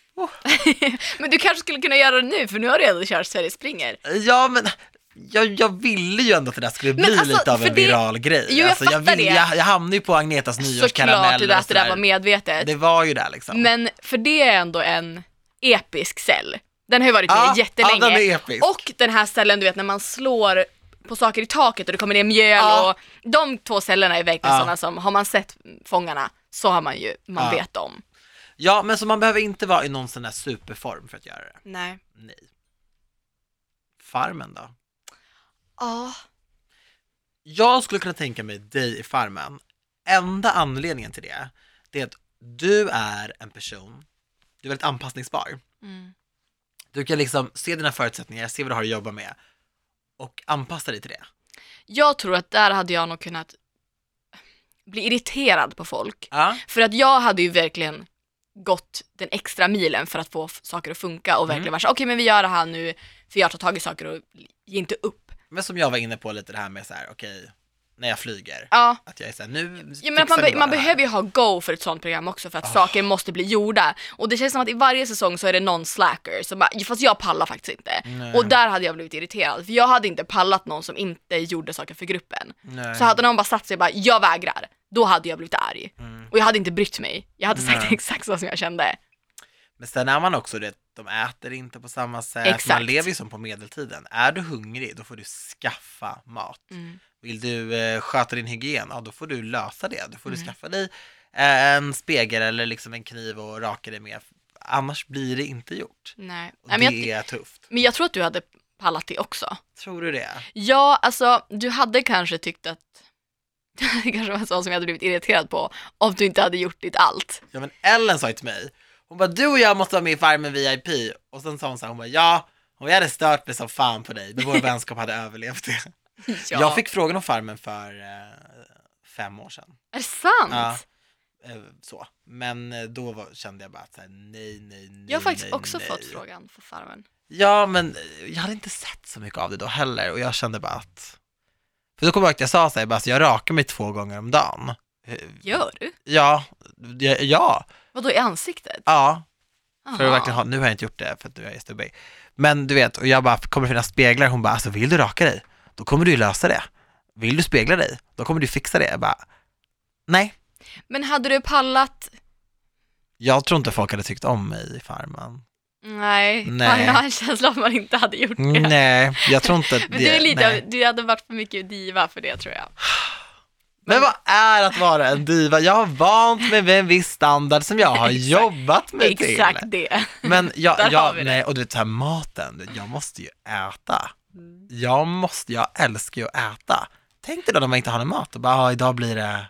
Men du kanske skulle kunna göra det nu för nu har du redan kört Sverige springer. Ja, men jag, jag ville ju ändå att det där skulle bli alltså, lite av en det- viral grej. Jo, jag alltså, jag, vill, det. jag, jag hamnade ju på Agnetas Såklart nyårskaramell det och att det där var medvetet. Det var ju där liksom. Men för det är ändå en episk cell. Den har ju varit med ja, jättelänge. Ja, den är episk. Och den här cellen, du vet när man slår på saker i taket och det kommer ner mjöl Ja. och de två cellerna är verkligen Ja. sådana som, har man sett Fångarna så har man ju, man Ja. vet om. Ja, men så man behöver inte vara i någon sån där superform för att göra det. Nej. Nej. Farmen då? Ja. Jag skulle kunna tänka mig dig i Farmen. Enda anledningen till det, det är att du är en person, du är väldigt anpassningsbar. Mm. Du kan liksom se dina förutsättningar, se vad du har att jobba med och anpassa dig till det. Jag tror att där hade jag nog kunnat bli irriterad på folk. Ja. För att jag hade ju verkligen gått den extra milen för att få saker att funka och verkligen Mm. varit så, okej men vi gör det här nu, för jag tar tag i saker och ge inte upp. Men som jag var inne på lite det här med så här, okej, när jag flyger, Ja, att jag är så här, nu ja men att man, be- man behöver ju ha go för ett sånt program också för att Ah. saker måste bli gjorda. Och det känns som att i varje säsong så är det någon slacker som bara, fast jag pallar faktiskt inte. Nej. Och där hade jag blivit irriterad, för jag hade inte pallat någon som inte gjorde saker för gruppen. Nej. Så hade någon bara satt sig och bara, jag vägrar, då hade jag blivit arg. Mm. Och jag hade inte brytt mig. Jag hade sagt Nej. exakt så som jag kände. Men sen är man också det, de äter inte på samma sätt, Exakt. man lever ju som på medeltiden. Är du hungrig, då får du skaffa mat. Mm. Vill du eh, sköta din hygien, ja då får du lösa det. Då får du Mm. skaffa dig eh, en spegel eller liksom en kniv och raka dig med. Annars blir det inte gjort. Nej. Och Nej, det jag, är tufft. men jag tror att du hade pallat det också. Tror du det? Ja, alltså du hade kanske tyckt att det kanske var så som jag hade blivit irriterad på om du inte hade gjort ditt allt. Ja men Ellen sa ju till mig, hon bara du och jag måste vara med i Farmen VIP. Och sen sa hon så här, hon bara ja, om jag hade stört mig som fan på dig, men vår vänskap hade överlevt det. Ja. Jag fick frågan om Farmen för eh, fem år sedan. Är det sant? Ja. Eh, så. Men eh, då var, kände jag bara att så här, nej, nej, nej, Jag har faktiskt nej, också nej. fått frågan för Farmen. Ja, men eh, jag hade inte sett så mycket av det då heller och jag kände bara att för då kommer jag ihåg att jag sa så här, bara, så jag rakar mig två gånger om dagen. Gör du? Ja, ja, ja, Vadå i ansiktet? ja, för att verkligen ha, nu har jag inte gjort det för att nu är jag stubbig. Men du vet, och jag bara, kommer det finnas speglar? Hon bara, alltså vill du raka dig? Då kommer du ju lösa det. Vill du spegla dig? Då kommer du fixa det. Jag bara, nej. Men hade du pallat? Jag tror inte folk hade tyckt om mig i Farmen. Nej, Nej. Jag har en känsla att man inte hade gjort det. Nej, jag tror inte Men det, du, är lite, av- du hade varit för mycket diva för det tror jag. Men vad är att vara en diva? Jag har vant mig vid en viss standard som jag har Exakt. jobbat mig Exakt till. det. Men jag, jag nej, och du vet så här maten, jag måste ju äta. Jag måste, jag älskar ju att äta. Tänk dig då när man inte har någon mat och bara, ah, idag blir det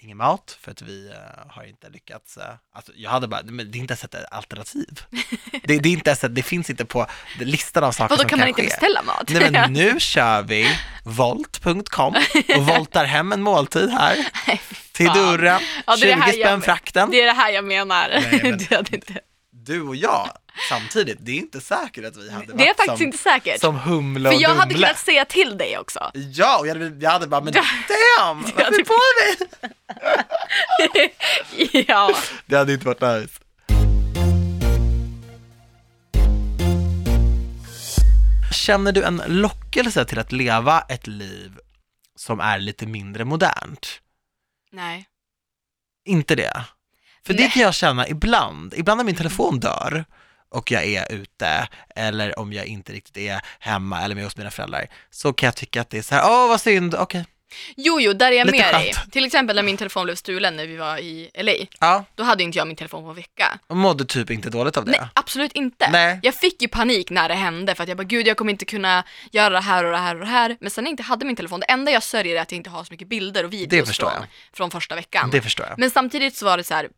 ingen mat för att vi eh, har inte lyckats. eh, alltså jag hade bara, men det är inte ens ett alternativ. det, det är inte ens, ett- det finns inte på listan av saker Och då som kan man inte ske. beställa mat. Nej men nu kör vi volt.com och voltar hem en måltid här till dörren, Ja, det är 20 det här spänn jag- frakten. Det är det här jag menar. Nej, men-. Du och jag samtidigt, det är inte säkert att vi hade Det är varit faktiskt som, inte säkert. som Humle För och jag hade Dumle. kunnat säga till dig också. Ja, och jag hade, jag hade bara, men damn, vad hade- är på dig? ja. Det hade inte varit nice. Känner du en lockelse till att leva ett liv som är lite mindre modernt? Nej. Inte det? För det Nej. kan jag känna ibland. Ibland när min telefon dör och jag är ute eller om jag inte riktigt är hemma eller med hos mina föräldrar så kan jag tycka att det är så här, åh vad synd, okej. Jo, jo, där är jag Lite med dig. Till exempel när min telefon blev stulen när vi var i LA. Ja, Då hade inte jag min telefon på en vecka. och mådde typ inte dåligt av det. Nej, absolut inte. Nej. Jag fick ju panik när det hände för att jag bara gud jag kommer inte kunna göra det här och det här och det här. Men sen när jag inte hade min telefon, det enda jag sörjer är att jag inte har så mycket bilder och videos från, jag. från första veckan. Det förstår jag. Men samtidigt så var det så här,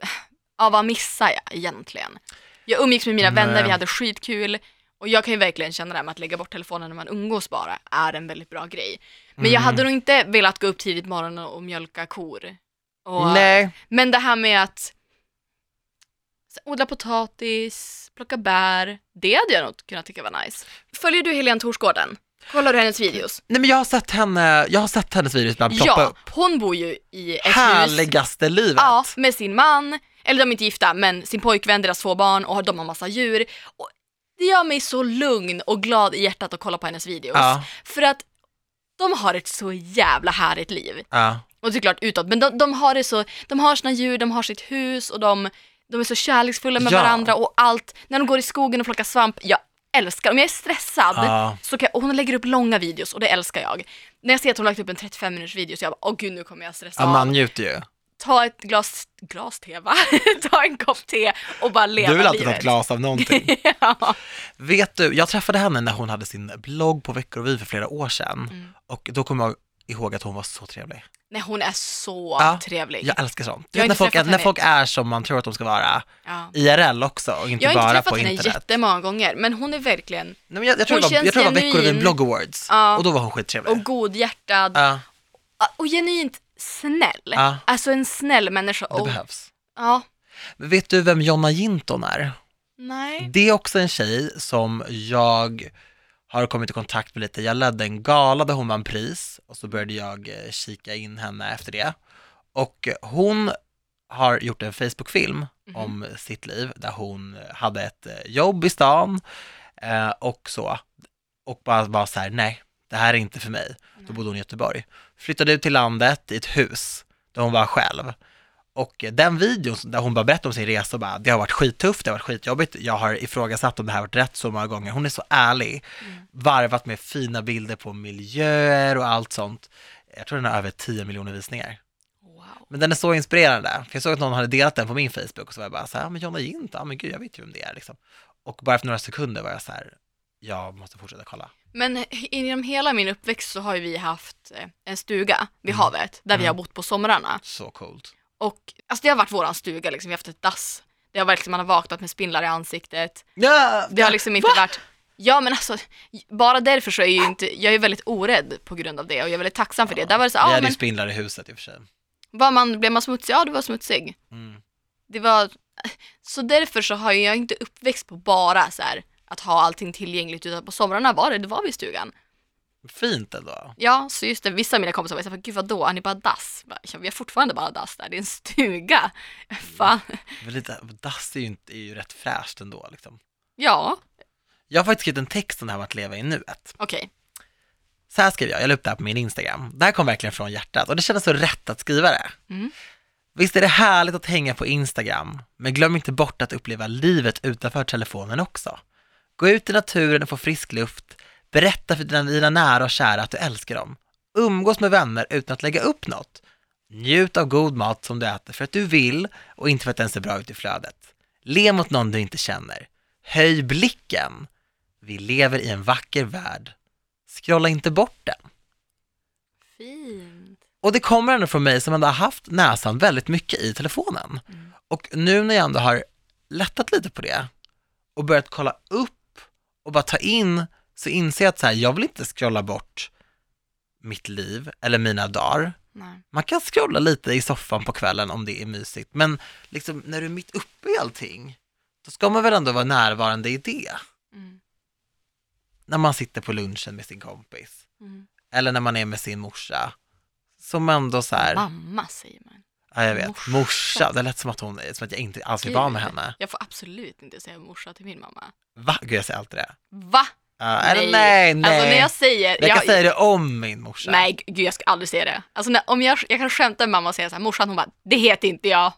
ja vad missar jag egentligen? Jag umgicks med mina vänner, Nej. vi hade skitkul och jag kan ju verkligen känna det här med att lägga bort telefonen när man umgås bara är en väldigt bra grej. Men Mm. jag hade nog inte velat gå upp tidigt morgonen och mjölka kor. Och, Nej, Men det här med att odla potatis, plocka bär, det hade jag nog kunnat tycka var nice. Följer du Helene Torsgården? Kollar du hennes videos? nej men jag har sett henne, jag har sett hennes videos ibland ploppa Ja, upp. hon bor ju i ett hus Härligaste livet. Ja, med sin man, eller de är inte gifta, men sin pojkvän, deras två barn och de har massa djur. Och det gör mig så lugn och glad i hjärtat att kolla på hennes videos. Ja. För att de har ett så jävla härligt liv. Ja. Och såklart utåt, men de, de har det så, de har sina djur, de har sitt hus och de, de är så kärleksfulla med Ja. varandra och allt. När de går i skogen och plockar svamp, jag älskar, om jag är stressad, Ja. så kan, och hon lägger upp långa videos och det älskar jag. När jag ser att hon lagt upp en 35 minuters video så jag bara, åh gud nu kommer jag stressa ja, av man njuter ju. Ta ett glas, glas te va? ta en kopp te och bara leva Du vill alltid ta livet. ett glas av någonting. ja. Vet du, jag träffade henne när hon hade sin blogg på Veckor och vi för flera år sedan. Mm. Och då kommer jag ihåg att hon var så trevlig. Nej hon är så Ja, trevlig. Jag älskar sånt. Jag när folk, när folk är som man tror att de ska vara, Ja. IRL också och inte Jag har inte bara träffat på henne internet. jättemånga gånger men hon är verkligen, Nej, men jag, jag tror Hon det var, jag tror det var Veckor och blogg awards Ja. och då var hon skittrevlig. och godhjärtad Ja, och genuint snäll. Ja. Alltså en snäll människa. det Och, behövs. ja, vet du vem Jonna Jinton är? nej. Det är också en tjej som jag har kommit i kontakt med lite. Jag ledde en gala där hon vann pris och så började jag eh, kika in henne efter det. Och hon har gjort en Facebook-film Mhm. om sitt liv där hon hade ett eh, jobb i stan eh, och så. Och bara var så här, nej, det här är inte för mig. Då bodde hon i Göteborg. Flyttade ut till landet i ett hus där hon var själv. Och den videon där hon bara berättar om sin resa och bara, det har varit skittufft, det har varit skitjobbigt, jag har ifrågasatt om det här varit rätt så många gånger. Hon är så ärlig, varvat med fina bilder på miljöer och allt sånt. Jag tror den har över 10 miljoner visningar. Wow. Men den är så inspirerande, för jag såg att någon hade delat den på min Facebook och så var jag bara så här, men Jonna Jint, ja men gud jag vet ju vem det är liksom. Och bara efter några sekunder var jag så här, jag måste fortsätta kolla. Men inom hela min uppväxt så har ju vi haft eh, en stuga vid Mm. havet där vi Mm. har bott på somrarna. Så coolt. Och alltså det har varit våran stuga liksom, vi har haft ett dass. Det har varit liksom, man har vaknat med spindlar i ansiktet. Ja, Det har liksom inte varit, ja men alltså, bara därför så är jag ju inte, jag är väldigt orädd på grund av det och jag är väldigt tacksam för det. Där var det så, Vi ja hade men spindlar i huset i och för sig. var man, blev man smutsig? Ja, du var smutsig. Mm. Det var, så därför så har jag inte uppväxt på bara så här att ha allting tillgängligt utan på somrarna var det, det var vid stugan. Fint ändå. Ja, så just det, vissa av mina kompisar var så här, gud vadå, har ni bara dass? Ja, vi har fortfarande bara dass där, det är en stuga. Fan. Men lite, dass är ju, inte, är ju rätt fräscht ändå liksom. Ja, Jag har faktiskt skrivit en text om det här med att leva i nuet. okej. Så här skrev jag, jag la upp det här på min Instagram. Det här kom verkligen från hjärtat och det kändes så rätt att skriva det. Mm. Visst är det härligt att hänga på Instagram, men glöm inte bort att uppleva livet utanför telefonen också. Gå ut i naturen och få frisk luft, berätta för dina, dina nära och kära att du älskar dem. Umgås med vänner utan att lägga upp något. Njut av god mat som du äter för att du vill och inte för att den ser bra ut i flödet. Le mot någon du inte känner. Höj blicken. Vi lever i en vacker värld. Scrolla inte bort den. Fint. Och det kommer ändå från mig som ändå har haft näsan väldigt mycket i telefonen. Mm. Och nu när jag ändå har lättat lite på det och börjat kolla upp och bara ta in så inser jag att så här, jag vill inte scrolla bort mitt liv eller mina dagar. Nej. Man kan scrolla lite i soffan på kvällen om det är mysigt, men liksom när du är mitt uppe i allting, då ska man väl ändå vara närvarande i det. Mm. När man sitter på lunchen med sin kompis, Mm. eller när man är med sin morsa, som ändå så här, Mamma säger man. Ja jag vet, morsa. morsa, det lät som att hon, som att jag inte alls vill vara med henne. Jag får absolut inte säga morsa till min mamma. Va? Gud jag säger alltid det. Va? Ja, eller nej, nej. Alltså när jag säger... jag kan säga det om min morsa. Nej, gud jag ska aldrig säga det. Alltså när, om jag, jag kan skämta med mamma och säga så här, morsan hon bara, det heter inte jag.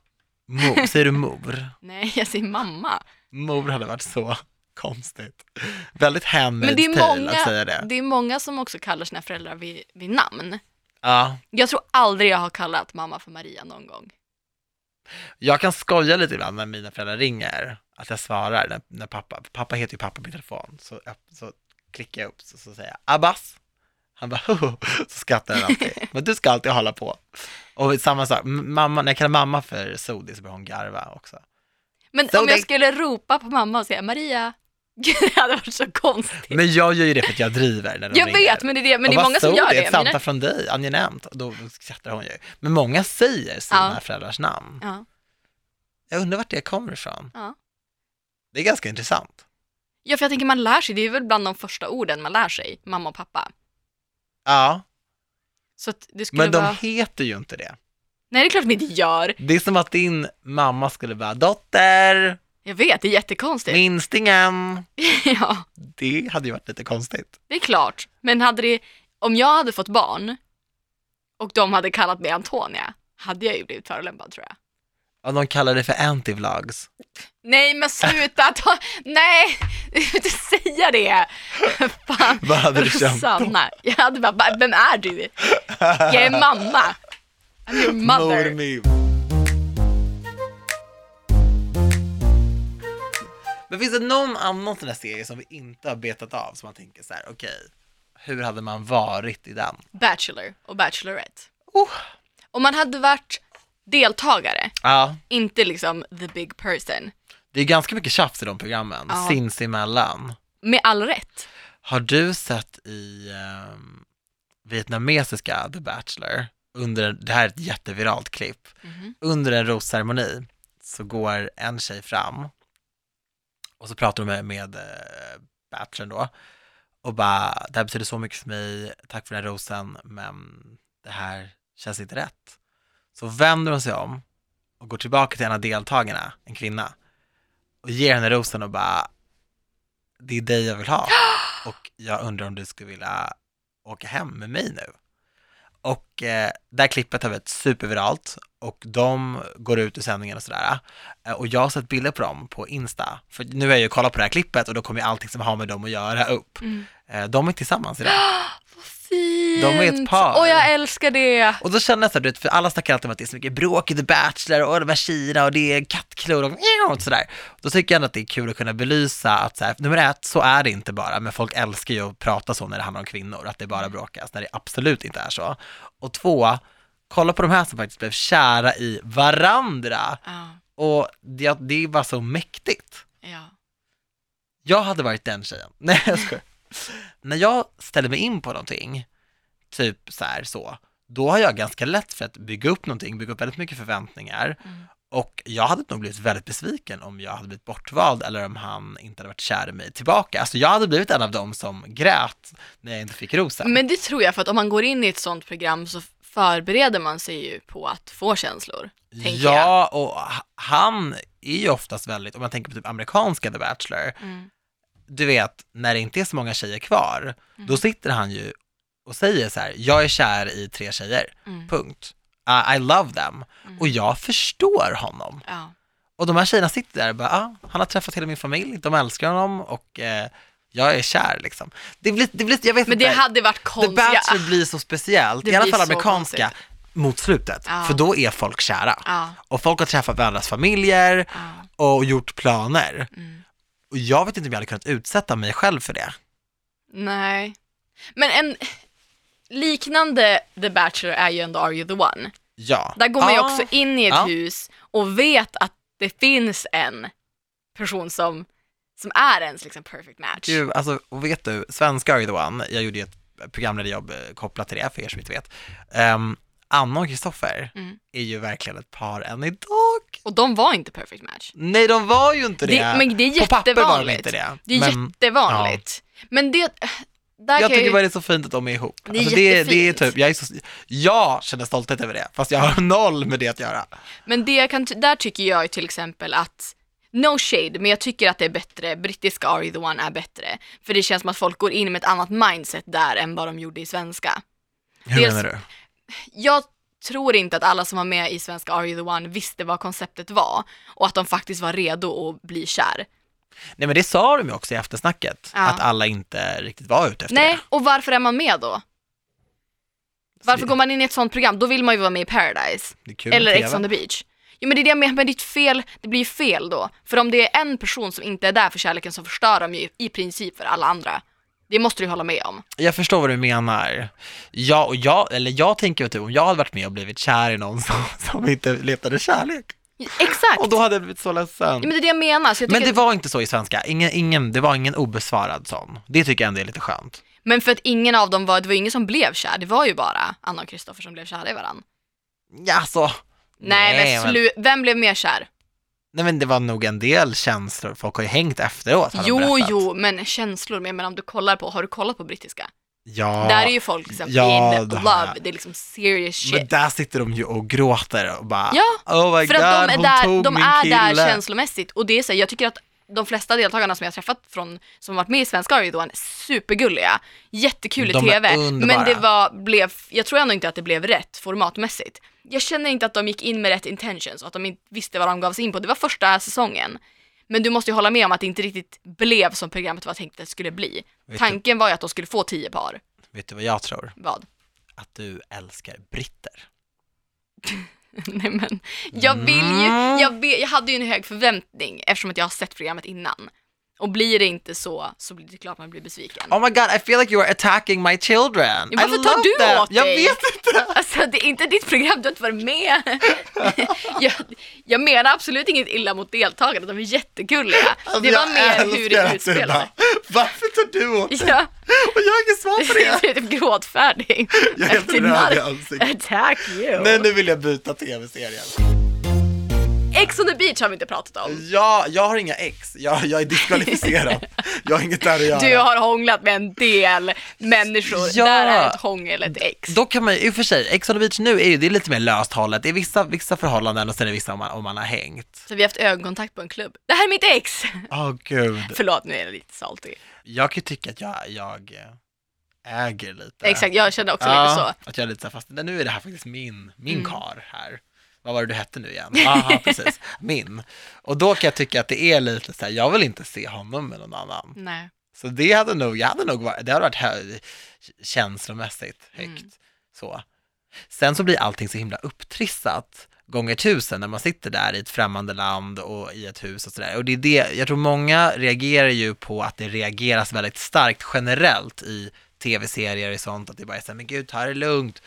Mor, säger du mor? Nej, jag säger mamma. Mor hade varit så konstigt. Väldigt många, att säga det. det är många som också kallar sina föräldrar vid, vid namn. Ja, Jag tror aldrig jag har kallat mamma för Maria någon gång. jag kan skoja lite ibland när mina föräldrar ringer, att jag svarar när, när pappa, pappa heter ju pappa på min telefon, så, så klickar jag upp så, så säger jag Abbas. Han bara Hoho, så skrattar han alltid. Men du ska alltid hålla på. Och samma sak, mamma, när jag kallar mamma för Sodi så börjar hon garva också. Men Så om jag skulle ropa på mamma och säga Maria, det hade varit så konstigt. Men jag gör ju det för att jag driver när de jag ringer. vet, men det är, det, men det är många som gör det? det. Ett samtal Mina, från dig, angenämt. Då skrattar hon ju. Men många säger sina Ja. föräldrars namn. ja, Jag undrar vart det kommer ifrån. ja. Det är ganska intressant. ja, för jag tänker man lär sig, det är väl bland de första orden man lär sig, mamma och pappa. Ja, Så att det skulle men de vara... heter ju inte det. Nej, det är klart de inte gör. Det är som att din mamma skulle bara, dotter, Jag vet, det är jättekonstigt. minstingen. ja, Det hade ju varit lite konstigt. det är klart. Men hade det, om jag hade fått barn och de hade kallat mig Antonia, hade jag ju blivit förolämpad tror jag. Och de kallar det för antivlogs. Nej men sluta ta, nej, inte säga det. Fan, Vad hade du känt? Rosanna. Jag hade bara, "Va- vem är du? Jag är mamma. I'm your mother. Men finns det någon annan sån där serie som vi inte har betat av som man tänker så här, okej, hur hade man varit i den? Bachelor och Bachelorette. Oh. Om man hade varit deltagare, Ja, inte liksom the big person, det är ganska mycket tjafs i de programmen, Ja. sinsemellan. med all rätt. Har du sett i ehm, vietnamesiska The Bachelor, under, det här är ett jätteviralt klipp, Mhm. under en rosceremoni så går en tjej fram och så pratar hon med, med eh, Bachelorn då och bara, det här betyder så mycket för mig, tack för den här rosen, men det här känns inte rätt. Så vänder hon sig om och går tillbaka till en av deltagarna, en kvinna, och ger henne rosen och bara, det är dig jag vill ha och jag undrar om du skulle vilja åka hem med mig nu. Och eh, det här klippet har varit superviralt och de går ut ur sändningen och sådär. Eh, och jag har sett bilder på dem på Insta. För nu har jag ju kollat på det här klippet och då kommer ju allting som har med dem att göra upp. Mm. Eh, de är tillsammans idag. Fint! De är ett par. Och jag älskar det! Och då känner jag så här, för alla snackar alltid om att det är så mycket bråk i The Bachelor och de här tjejerna och det är kattklor och, och sådär. Då tycker jag ändå att det är kul att kunna belysa att så här, nummer ett, så är det inte bara, men folk älskar ju att prata så när det handlar om kvinnor, att det bara bråkas, när det absolut inte är så. Och två, kolla på de här som faktiskt blev kära i varandra. Ja, Och det, det är bara så mäktigt. ja. Jag hade varit den tjejen. Nej, jag skojar. När jag ställer mig in på någonting, typ så här så, då har jag ganska lätt för att bygga upp någonting, bygga upp väldigt mycket förväntningar. Mm. Och jag hade nog blivit väldigt besviken om jag hade blivit bortvald eller om han inte hade varit kär i mig tillbaka. Alltså jag hade blivit en av dem som grät när jag inte fick rosen. Men det tror jag, för att om man går in i ett sånt program så förbereder man sig ju på att få känslor. tänker jag. ja, och han är ju oftast väldigt, om man tänker på typ amerikanska The Bachelor, Mm. du vet, när det inte är så många tjejer kvar, Mm. då sitter han ju och säger så här, jag är kär i tre tjejer, Mm. punkt. Uh, I love them. Mm. Och jag förstår honom. Ja. Och de här tjejerna sitter där och bara, ah, han har träffat hela min familj, de älskar honom och eh, jag är kär liksom. Det blir, det blir, jag vet Men det inte, hade varit The konstigt. Bachelor blir så speciellt, Det i alla fall amerikanska. mot slutet, Ja. för då är folk kära. Ja, Och folk har träffat varandras familjer och gjort planer. Mm. Och jag vet inte om jag hade kunnat utsätta mig själv för det. Nej. Men en liknande The Bachelor är ju ändå Are You The One. Ja. Där går man ju också in i ett hus och vet att det finns en person som, som är ens liksom perfect match. Gud, alltså, och vet du, svenska Are The One, jag gjorde ju ett programledarjobb eh, kopplat till det, för er som inte vet. Um, Anna och Kristoffer Mm. är ju verkligen ett par än idag. Och de var inte perfect match. Nej, de var ju inte det. Det, men det är På papper var de jättevanligt. inte det. Det är men jättevanligt. Men det, där jag tycker bara det är så fint att de är ihop. Det är alltså, det, det är typ, jag, är så, jag känner stolthet över det, fast jag har noll med det att göra. men det jag kan, där tycker jag till exempel att No shade, men jag tycker att det är bättre, brittiska Are You The One är bättre. För det känns som att folk går in med ett annat mindset där än vad de gjorde i svenska. Hur Dels- menar du? Jag tror inte att alla som var med i svenska Are You The One visste vad konceptet var och att de faktiskt var redo att bli kär. Nej men det sa de ju också i eftersnacket, Ja. att alla inte riktigt var ute efter Nej, det. och varför är man med då? Varför går man in i ett sånt program? Då vill man ju vara med i Paradise. Eller. Ex on the beach. Jo men det är det jag menar, men ditt fel, det blir ju fel då. För om det är en person som inte är där för kärleken så förstör de ju i princip för alla andra. Det måste du hålla med om. Jag förstår vad du menar. Jag, och jag, eller jag tänker typ om jag hade varit med och blivit kär i någon som, som inte letade kärlek. Exakt! Och då hade jag blivit så ledsen. ja, men det är det jag menar. Så jag Men det var inte så i svenska, ingen, ingen, det var ingen obesvarad sån. Det tycker jag ändå är lite skönt. men för att ingen av dem var, det var ingen som blev kär, det var ju bara Anna och Kristoffer som blev kära i varandra. Ja, alltså. Nej, men slu- vem blev mer kär? Nej men det var nog en del känslor, folk har ju hängt efteråt har de Jo, berättat. jo, men känslor, men jag menar om du kollar på, har du kollat på brittiska? Ja, Där är ju folk liksom Ja, in det har love, jag. det är liksom serious shit. men där sitter de ju och gråter och bara Ja, Oh my För god, att de är där, tog de min är kille. där känslomässigt och det är så, här, jag tycker att de flesta deltagarna som jag har träffat från, som varit med i Svenska är supergulliga, jättekul i De är TV, underbara. men det var, blev, jag tror ändå inte att det blev rätt formatmässigt. Jag känner inte att de gick in med rätt intentions och att de inte visste vad de gav sig in på, det var första säsongen. Men du måste ju hålla med om att det inte riktigt blev som programmet var tänkt att det skulle bli. Vet du- Tanken var ju att de skulle få tio par. Vet du vad jag tror? Vad? Att du älskar britter. Nej men, jag vill ju, Mm. jag, vet, jag hade ju en hög förväntning eftersom att jag har sett programmet innan. Och blir det inte så, så blir det klart man blir besviken. Oh my god, I feel like you are attacking my children. Ja, varför I tar du that. åt Jag dig? vet inte. Alltså det är inte ditt program, du har inte varit med. jag, jag menar absolut inget illa mot deltagarna, de är jättegulliga. Alltså, det var jag mer hur det utspelade Varför tar du åt dig? Ja, Och jag har inget svar på det. du är typ gråtfärdig. Jag är helt röd i ansiktet. Attack you. Nej, nu vill jag byta tv-serien. Ex on the beach har vi inte pratat om. Ja, jag har inga ex. Jag, jag är diskvalificerad. jag har inget där att göra. Du har hånglat med en del människor, Ja. där är ett hångel ett ex. Då kan man ju, i och för sig, Ex on the beach nu är ju, det är lite mer löst hållet. Det är vissa, vissa förhållanden och sen är det vissa om man, om man har hängt. Så vi har haft ögonkontakt på en klubb. Det här är mitt ex! Åh gud. Förlåt, nu är jag lite salty. Jag kan ju tycka att jag, jag äger lite. Exakt, jag kände också ja, lite så. att jag är lite så fast nu är det här faktiskt min, min Mm. kar här. Vad var det du hette nu igen? Aha, precis. Min. Och då kan jag tycka att det är lite så här, jag vill inte se honom med någon annan. Nej. Så det hade nog, jag hade nog varit, det hade varit hö- känslomässigt högt. Mm. Så. Sen så blir allting så himla upptrissat gånger tusen när man sitter där i ett främmande land och i ett hus och sådär. Och det är det, jag tror många reagerar ju på att det reageras väldigt starkt generellt i tv-serier och sånt, att det bara är såhär, men gud, ta det lugnt.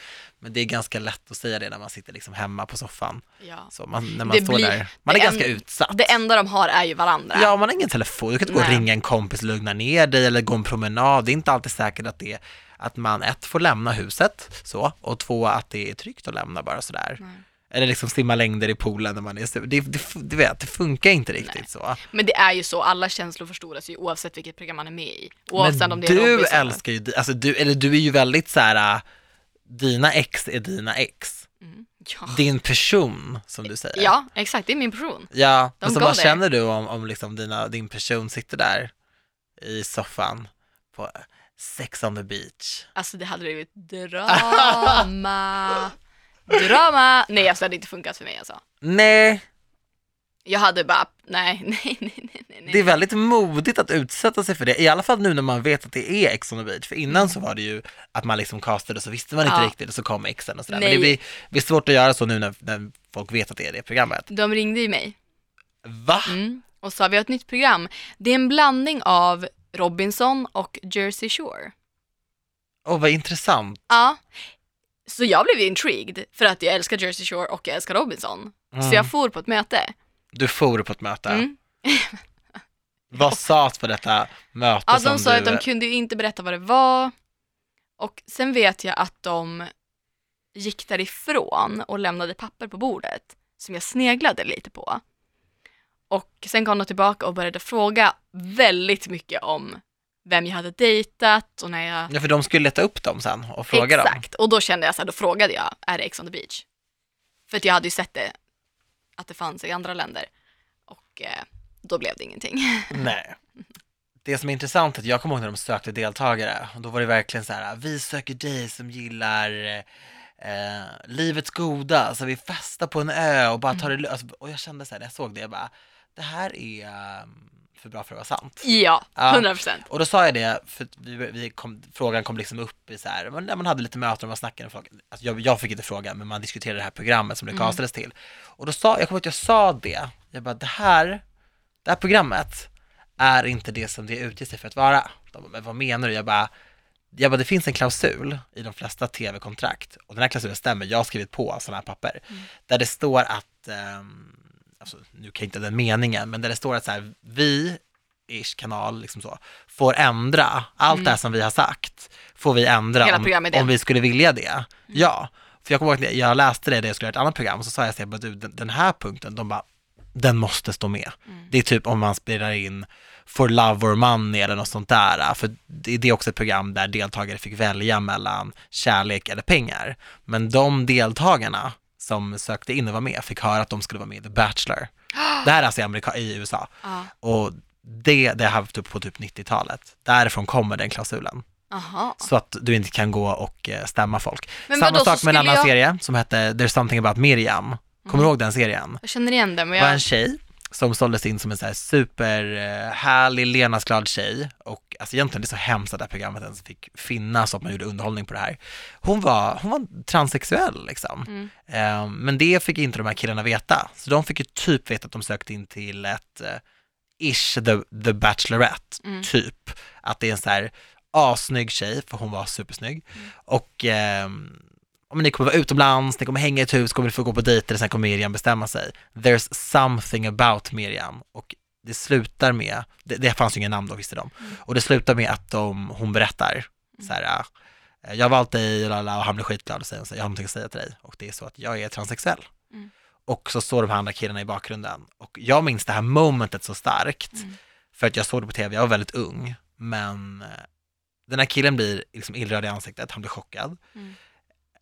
Men det är ganska lätt att säga det när man sitter liksom hemma på soffan. Ja. Så man, när man Det står blir- där, man är det ganska en- utsatt. Det enda de har är ju varandra. Ja, man har ingen telefon, du kan inte gå och ringa en kompis, lugna ner dig eller gå en promenad. Det är inte alltid säkert att det att man ett får lämna huset så och två att det är tryggt att lämna bara sådär. Nej. Eller liksom simma längder i poolen när man är det, det, du vet, det funkar inte riktigt Nej. så. Men det är ju så, alla känslor förstoras ju oavsett vilket program man är med i. Oavsett Men om det är du Robinson. älskar ju, alltså du, eller du är ju väldigt så här. Dina ex är dina ex. Mm. Ja. Din person, som du säger. ja, exakt, det är min person. Ja, De så vad känner du om, om liksom dina, din person sitter där i soffan på Sex on the beach? Alltså det hade blivit drama. drama. Nej alltså det hade inte funkat för mig alltså. Nej, Jag hade bara, nej, nej, nej, nej, nej. Det är väldigt modigt att utsätta sig för det, i alla fall nu när man vet att det är Ex on the beach. För innan Mm. så var det ju att man liksom castade och så visste man inte Ja. riktigt och så kom exen och sådär. Nej. Men det blir, blir svårt att göra så nu när, när folk vet att det är det programmet. De ringde ju mig Va? mm, och sa vi har ett nytt program. Det är en blandning av Robinson och Jersey Shore. Åh, vad intressant. Ja, så jag blev intrigued för att jag älskar Jersey Shore och jag älskar Robinson. Mm. Så jag for på ett möte. Du for på ett möte. Mm. Vad sades på detta möte Ja, de sa du... att de kunde ju inte berätta vad det var. Och sen vet jag att de gick därifrån och lämnade papper på bordet som jag sneglade lite på. Och sen kom de tillbaka och började fråga väldigt mycket om vem jag hade dejtat och när jag... Ja, för de skulle leta upp dem sen och fråga dem. Exakt, och då kände jag så här, då frågade jag, är det Ex on the beach? För att jag hade ju sett det, att det fanns i andra länder. Och eh, då blev det ingenting. Nej. Det som är intressant är att jag kommer ihåg när de sökte deltagare och då var det verkligen så här, vi söker dig som gillar eh, livets goda, så vi festar på en ö och bara tar det lugnt. Alltså, och jag kände så här, när jag såg det, jag bara, det här är um för bra för att vara sant. Ja, Ja. 100 procent. Och då sa jag det, för vi, vi kom, frågan kom liksom upp i så här, när man hade lite möten och man snackade med folk, alltså jag, jag fick inte fråga, men man diskuterade det här programmet som det Mm. castades till. Och då sa, jag kommer att jag sa det, jag bara, det här, det här programmet är inte det som det utger sig för att vara. De bara, men vad menar du? Jag bara, jag bara, det finns en klausul i de flesta tv-kontrakt, och den här klausulen stämmer, jag har skrivit på sådana här papper, där det står att, ehm, alltså, nu kan jag inte den meningen, men där det står att så här, vi, ish kanal, liksom så, får ändra allt det här som vi har sagt, får vi ändra om, om vi skulle vilja det. Ja, för jag kommer ihåg att jag läste det, där jag skulle göra ett annat program, och så sa jag du, den, den här punkten, de bara, den måste stå med. Det är typ om man spelar in For Love or Money eller något sånt där, för det är också ett program där deltagare fick välja mellan kärlek eller pengar. Men de deltagarna som sökte in och var med fick höra att de skulle vara med i The Bachelor. Det här är alltså i, Amerika, i USA. Ja. Och det, det har haft upp på typ 90-talet. Därifrån kommer den klausulen. Aha. Så att du inte kan gå och eh, stämma folk. Men Samma vadå, sak med en annan jag- serie som hette There's something about Miriam. Kommer du ihåg den serien? Jag känner igen det, men Det var en jag... tjej som såldes in som en så här superhärlig, levnadsglad tjej och alltså egentligen det är så hemskt att det här programmet ens fick finnas och att man gjorde underhållning på det här. Hon var, hon var transsexuell liksom. Mm. Eh, men det fick inte de här killarna veta, så de fick ju typ veta att de sökte in till ett eh, ish the, the Bachelorette, Mm. typ. Att det är en så här assnygg tjej, för hon var supersnygg. Mm. Och ehm, om ni kommer vara utomlands, ni kommer hänga i ett hus, kommer ni få gå på dejter, sen kommer Miriam bestämma sig. There's something about Miriam. Och det slutar med, det, det fanns ju ingen namn då visste de, och det slutar med att de, hon berättar så här, äh, jag har valt dig, lala, och han blir skitglad och säger, jag har någonting att säga till dig. Och det är så att jag är transsexuell. Mm. Och så står de här andra killarna i bakgrunden. Och jag minns det här momentet så starkt, Mm. för att jag såg det på tv, jag var väldigt ung, men eh, den här killen blir liksom illröd i ansiktet, han blir chockad. Mm.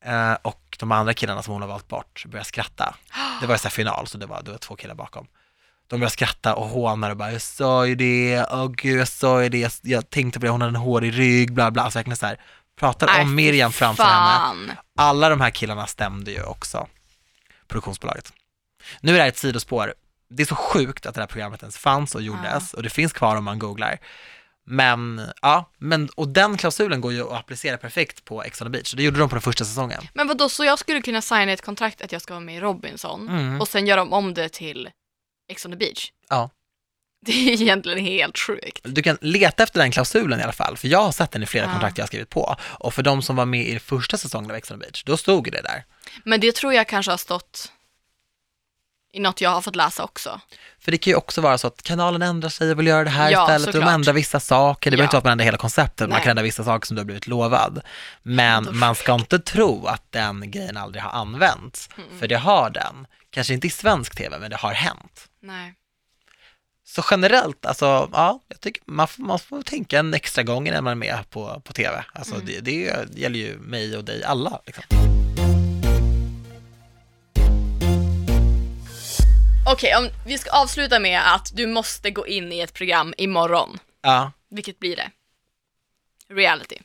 Eh, och de andra killarna som hon har valt bort börjar skratta. Det var ju så final, så det var, det var två killar bakom. De börjar skratta och hånar och bara, jag sa ju det, åh gud jag sa ju det, jag, jag tänkte på det, hon hade en hårig rygg, bla bla, alltså verkligen så här, pratar Nej, om Miriam framför henne. fan. Alla de här killarna stämde ju också produktionsbolaget. Nu är det här ett sidospår. Det är så sjukt att det här programmet ens fanns och gjordes och det finns kvar om man googlar. Men, ja, men, och den klausulen går ju att applicera perfekt på Ex on the beach. Det gjorde de på den första säsongen. Men vadå, så jag skulle kunna signa ett kontrakt att jag ska vara med i Robinson Mm. och sen göra om det till Ex on the beach? Ja. Det är egentligen helt sjukt. Du kan leta efter den klausulen i alla fall, för jag har sett den i flera Ja. kontrakt jag har skrivit på. Och för de som var med i första säsongen av Ex on the beach, då stod det där. Men det tror jag kanske har stått i något jag har fått läsa också. För det kan ju också vara så att kanalen ändrar sig och vill göra det här Ja, istället. Och de såklart. ändrar vissa saker. Det behöver Ja. inte vara att man ändrar hela konceptet, man Nej. kan ändra vissa saker som du har blivit lovad. Men Då- man ska inte tro att den grejen aldrig har använts. Mm. För det har den. Kanske inte i svensk tv, men det har hänt. Nej. Så generellt, alltså, ja, jag tycker man får, man får tänka en extra gång när man är med på, på tv. Alltså, Mm. det, det gäller ju mig och dig alla. Liksom. Okej, om vi ska avsluta med att du måste gå in i ett program imorgon. Ja, Vilket blir det? Reality.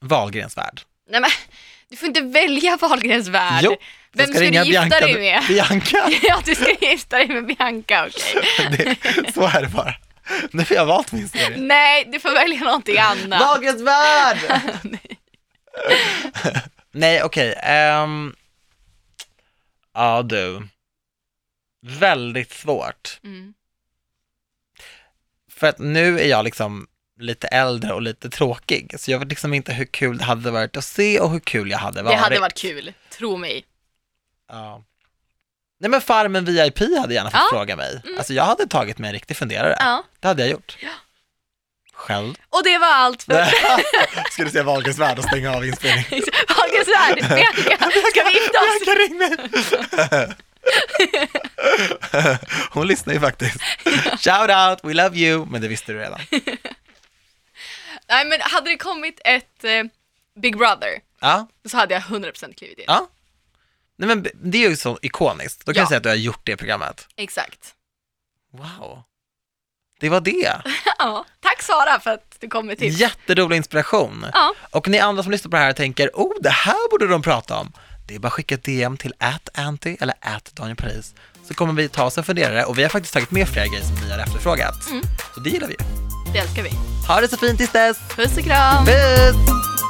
Wahlgrens värld. Nej men, du får inte välja Wahlgrens värld. Jo, Vem ska, ringa du gifta Bianca, dig med? Bianca. ja, du ska gifta dig med Bianca, okej. Det, så är det bara. Nu har jag valt min serie. Nej, du får välja någonting annat. Wahlgrens värld! Nej, okej. ehm, Ja, du. Väldigt svårt. Mm. För att nu är jag liksom lite äldre och lite tråkig, så jag vet liksom inte hur kul det hade varit att se och hur kul jag hade Det varit. hade varit kul, tro mig. Ja. Nej men Farmen VIP hade gärna fått Ja. fråga mig. Alltså jag hade tagit mig en riktig funderare. Ja. Det hade jag gjort. Ja. Själv. Och det var allt för Ska du se Wahlgrens värld och stänga av inspelningen? Wahlgrens värld. Ska vi gifta oss? Hon lyssnar ju faktiskt. Shout out, we love you, men det visste du redan. Nej men hade det kommit ett eh, Big Brother Ja, så hade jag 100% klivit in. ja. Nej men det är ju så ikoniskt. Då kan Ja. jag säga att du har gjort det programmet. Exakt. Wow. Det var det. Ja, tack Sara för att du kom med tips. Jätterolig inspiration. Ja. Och ni andra som lyssnar på det här tänker, oh, det här borde de prata om. Det är bara att skicka ett DM till @anty eller Daniel Paris så kommer vi ta oss en funderare och vi har faktiskt tagit med flera grejer som ni har efterfrågat. Mm. Så det gillar vi. Det älskar vi. Ha det så fint tills dess. Puss och kram! Puss!